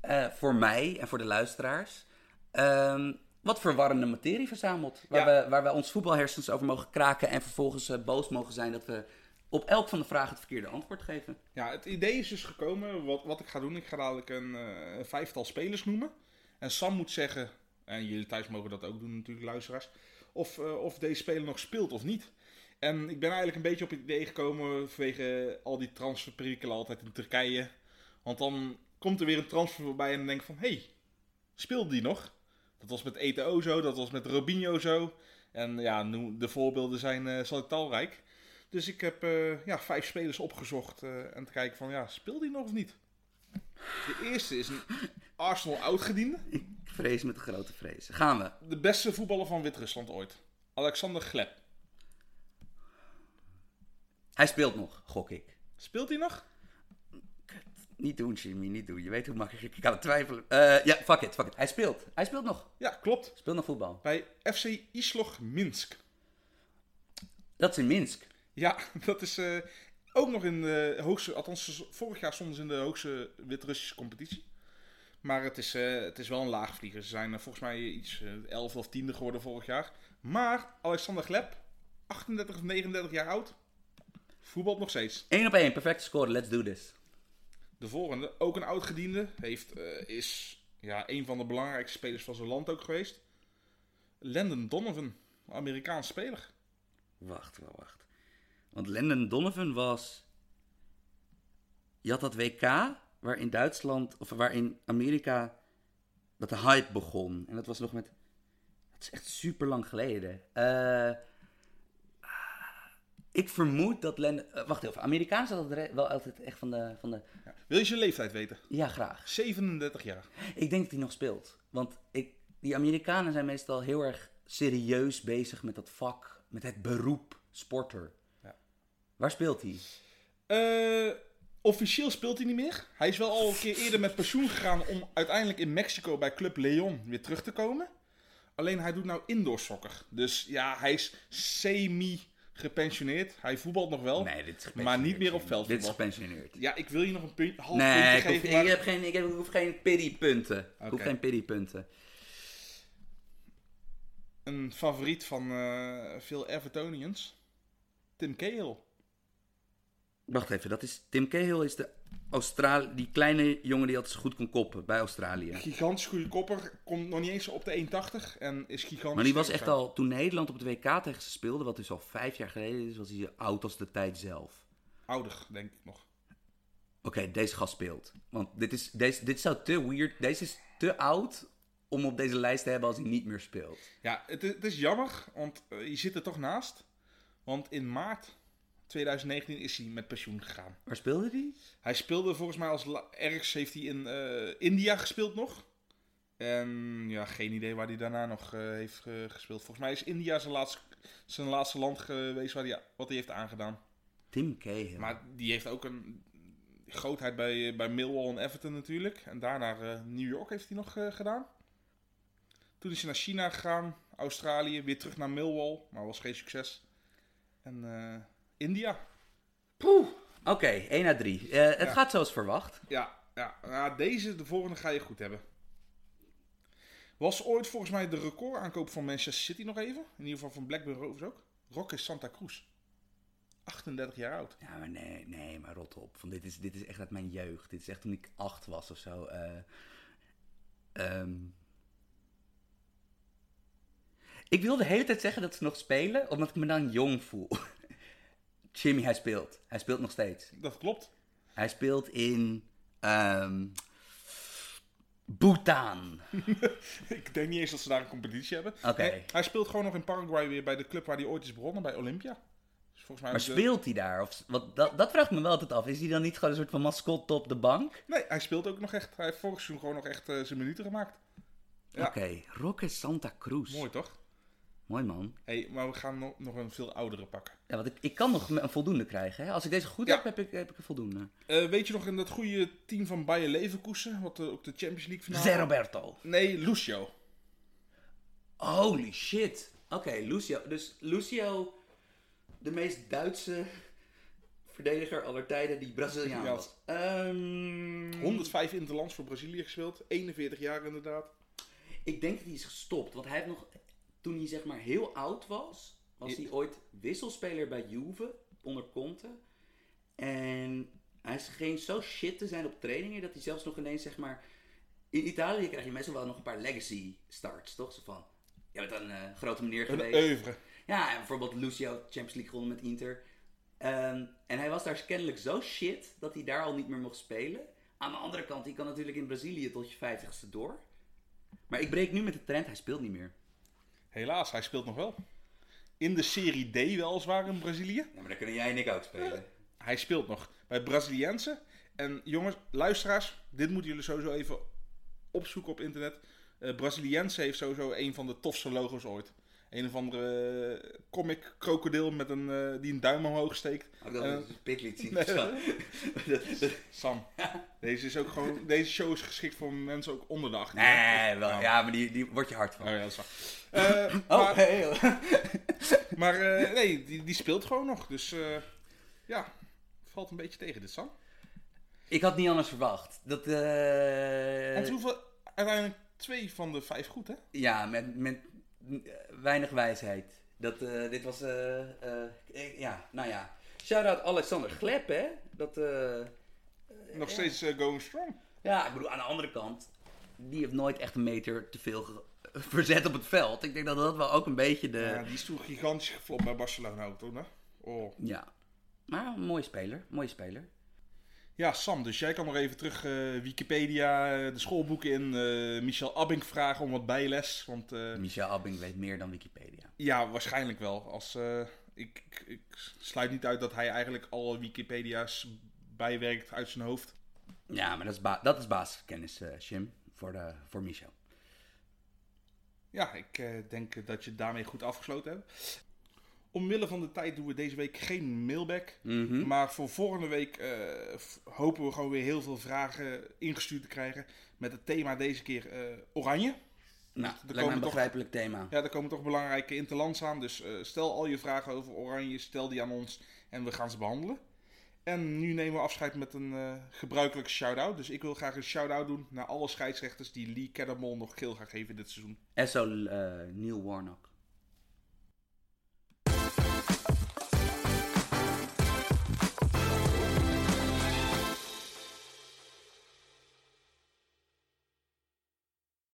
eh, voor mij en voor de luisteraars ehm, wat verwarrende materie verzameld. Waar, Ja. we, waar we ons voetbalhersens over mogen kraken en vervolgens boos mogen zijn dat we op elk van de vragen het verkeerde antwoord geven. Ja, het idee is dus gekomen, wat, wat ik ga doen. Ik ga dadelijk een, een vijftal spelers noemen. En Sam moet zeggen, en jullie thuis mogen dat ook doen natuurlijk, luisteraars, of, eh, of deze speler nog speelt of niet. En ik ben eigenlijk een beetje op het idee gekomen vanwege al die transferperikelen altijd in Turkije. Want dan komt er weer een transfer voorbij en dan denk ik van, hé, hey, speelde die nog? Dat was met Eto'o zo, dat was met Robinho zo. En ja, de voorbeelden zijn eh zal talrijk. Dus ik heb eh, ja, vijf spelers opgezocht eh, en te kijken van, ja, speelt die nog of niet? De eerste is een Arsenal oudgediende. Vrees met grote vrees. Gaan we. De beste voetballer van Wit-Rusland ooit. Alexander Gleb. Hij speelt nog, gok ik. Speelt hij nog? Niet doen, Jimmy, niet doen. Je weet hoe makkelijk ik kan het twijfelen. Eh, ja, fuck it, fuck it. Hij speelt. Hij speelt nog. Ja, klopt. Speelt nog voetbal. Bij FC Islog Minsk. Dat is in Minsk. Ja, dat is eh, ook nog in de hoogste, althans vorig jaar stonden ze in de hoogste Wit-Russische competitie. Maar het is, eh, het is wel een laagvlieger. Ze zijn eh, volgens mij iets eh 11 of 10 geworden vorig jaar. Maar Alexander Gleb, 38 of 39 jaar oud, voetbalt nog steeds. 1 op 1, perfecte score. Let's do this. De volgende, ook een oud-gediende, heeft, eh, is ja, een van de belangrijkste spelers van zijn land ook geweest. Landon Donovan, Amerikaans speler. Wacht, wel, wacht. Want Landon Donovan was... Je had dat WK waarin Duitsland, of waarin Amerika, dat de hype begon. En dat was nog met... Dat is echt super lang geleden. Eh, ik vermoed dat Landon... eh, wacht even, altijd re- wel altijd echt van de, van de... Wil je zijn leeftijd weten? Ja, graag. 37 jaar. Ik denk dat hij nog speelt. Want ik, die Amerikanen zijn meestal heel erg serieus bezig met dat vak, met het beroep sporter. Ja. Waar speelt hij? Eh, officieel speelt hij niet meer. Hij is wel al een keer eerder met pensioen gegaan om uiteindelijk in Mexico bij Club Leon weer terug te komen. Alleen hij doet nou indoor soccer. Dus ja, hij is semi gepensioneerd. Hij voetbalt nog wel. Nee, dit is maar niet meer op Dit is gepensioneerd. Ja, ik wil je nog een punt, half Nee, ik puntje hoef, geven. maar- ik heb geen, ik heb, ik hoef geen pity-punten. Ik hoef geen pity-punten. Een favoriet van eh, veel Evertonians. Tim Cahill. Wacht even, dat is Tim Cahill is de Australi die kleine jongen die altijd zo goed kon koppen bij Australië. Gigantisch goede kopper. Komt nog niet eens op de 1,80 en is gigantisch. Maar die was echt al, toen Nederland op het WK tegen ze speelde, wat dus al vijf jaar geleden is, was hij zo oud als de tijd zelf. Ouder, denk ik nog. Oké, deze gast speelt. Want dit, is, deze, dit zou te weird, deze is te oud om op deze lijst te hebben als hij niet meer speelt. Ja, het, is- het is jammer, want eh, je zit er toch naast. Want in maart 2019 is hij met pensioen gegaan. Waar speelde hij? Hij speelde volgens mij als ergens heeft hij in eh, India gespeeld nog. En ja, geen idee waar hij daarna nog eh, heeft gespeeld. Volgens mij is India zijn laatste, zijn laatste land geweest waar hij, wat hij heeft aangedaan. Tim Cahill. Maar die heeft ook een grootheid bij, bij Millwall en Everton natuurlijk. En daarna eh, New York heeft hij nog gedaan. Toen is hij naar China gegaan, Australië, weer terug naar Millwall, maar was geen succes. En eh, India. Poeh. Oké, 1 à 3. het Ja. gaat zoals verwacht. Ja, ja. Nou, deze, de volgende ga je goed hebben. Was ooit volgens mij de recordaankoop van Manchester City nog even? In ieder geval van Blackburn Rovers ook. Roque Santa Cruz. 38 jaar oud. Ja, maar nee, nee, maar rot op. Van dit, is, dit is echt uit mijn jeugd. Dit is echt toen ik acht was of zo. eh. Ehm. Ik wil de hele tijd zeggen dat ze nog spelen, omdat ik me dan jong voel. Jimmy, hij speelt. Hij speelt nog steeds. Dat klopt. Hij speelt in. ehm Bhutan. Ik denk niet eens dat ze daar een competitie hebben. Oké. Nee, hij speelt gewoon nog in Paraguay weer bij de club waar hij ooit is begonnen, bij Olympia. Dus volgens mij Maar speelt hij daar? Of, wat, dat, dat vraagt me wel altijd af. Is hij dan niet gewoon een soort van mascotte op de bank? Nee, hij speelt ook nog echt. Hij heeft vorig seizoen gewoon nog echt eh, zijn minuten gemaakt. Ja. Oké, Roque Santa Cruz. Mooi toch? Mooi man. Hey, maar we gaan nog, nog een veel oudere pakken. Ja, want ik, ik kan nog een voldoende krijgen. Hè? Als ik deze goed Ja. heb, heb ik, heb ik een voldoende. Eh, weet je nog in dat goede team van Bayer Leverkusen, wat eh, ook de Champions League finale... Zé Roberto. Nee, Lucio. Holy shit. Oké, Lucio. Dus Lucio, de meest Duitse verdediger aller tijden die Braziliaan Ja. was. Ehm, 105 interlands voor Brazilië gespeeld. 41 jaar inderdaad. Ik denk dat hij is gestopt. Want hij heeft nog, toen hij zeg maar heel oud was, was Ja. hij ooit wisselspeler bij Juve onder Conte. En hij scheen zo shit te zijn op trainingen dat hij zelfs nog ineens zeg maar. In Italië krijg je meestal wel nog een paar legacy starts, toch? Zo van. Je bent een eh, grote meneer Een geweest. oeuvre. Ja, en bijvoorbeeld Lucio Champions League gewonnen met Inter. Ehm, en hij was daar kennelijk zo shit dat hij daar al niet meer mocht spelen. Aan de andere kant, hij kan natuurlijk in Brazilië tot je vijftigste door. Maar ik breek nu met de trend, hij speelt niet meer. Helaas, hij speelt nog wel. In de Serie D weliswaar in Brazilië. Ja, maar dan kunnen jij en ik ook spelen. Hij speelt nog bij Braziliense. En jongens, luisteraars, dit moeten jullie sowieso even opzoeken op internet. Braziliense heeft sowieso een van de tofste logo's ooit. Een of andere eh, comic krokodil met een, eh, die een duim omhoog steekt. Ook dat een pik liet zien. Sam, deze, is ook gewoon, deze show is geschikt voor mensen ook onder de 18. nee, wel, ja, maar die, die wordt je hard van. Oh ja, dat is waar. Eh, Oh, maar hey, maar nee, die, die speelt gewoon nog. Dus ja, valt een beetje tegen dit, Sam. Ik had niet anders verwacht. Dat, Want hoeveel, uiteindelijk twee van de vijf goed, hè? Ja, met, met weinig wijsheid. Dat, eh, dit was, eh, eh, ja, nou ja. Shout-out Alexander Gleb, hè. Dat, Nog steeds going strong. ja, ik bedoel, aan de andere kant, die heeft nooit echt een meter te veel verzet op het veld. Ik denk dat dat wel ook een beetje de... Ja, Ja. die is toen gigantisch geflopt bij Barcelona ook toen, hè? Oh. Maar een mooie speler, mooie speler. Ja, Sam, dus jij kan nog even terug eh, Wikipedia, eh, de schoolboeken in, eh, Michel Abink vragen om wat bijles. Want Michel Abing weet meer dan Wikipedia. ja, waarschijnlijk wel. Als, ik, ik, ik sluit niet uit dat hij eigenlijk alle Wikipedia's bijwerkt uit zijn hoofd. Ja, maar dat is, ba- dat is basiskennis, Jim, voor, de, voor Michel. Ja, ik denk dat je daarmee goed afgesloten hebt. Omwille van de tijd doen we deze week geen mailback. Mhm. Maar voor volgende week eh, hopen we gewoon weer heel veel vragen ingestuurd te krijgen. Met het thema deze keer eh, oranje. Nou, dat lijkt me komen een toch- begrijpelijk thema. Ja, er komen toch belangrijke interlands aan. Dus eh, stel al je vragen over oranje, stel die aan ons en we gaan ze behandelen. En nu nemen we afscheid met een eh, gebruikelijke shout-out. Dus ik wil graag een shout-out doen naar alle scheidsrechters die Lee Caddamol nog geel gaan geven dit seizoen. Esso eh, Neil Warnock.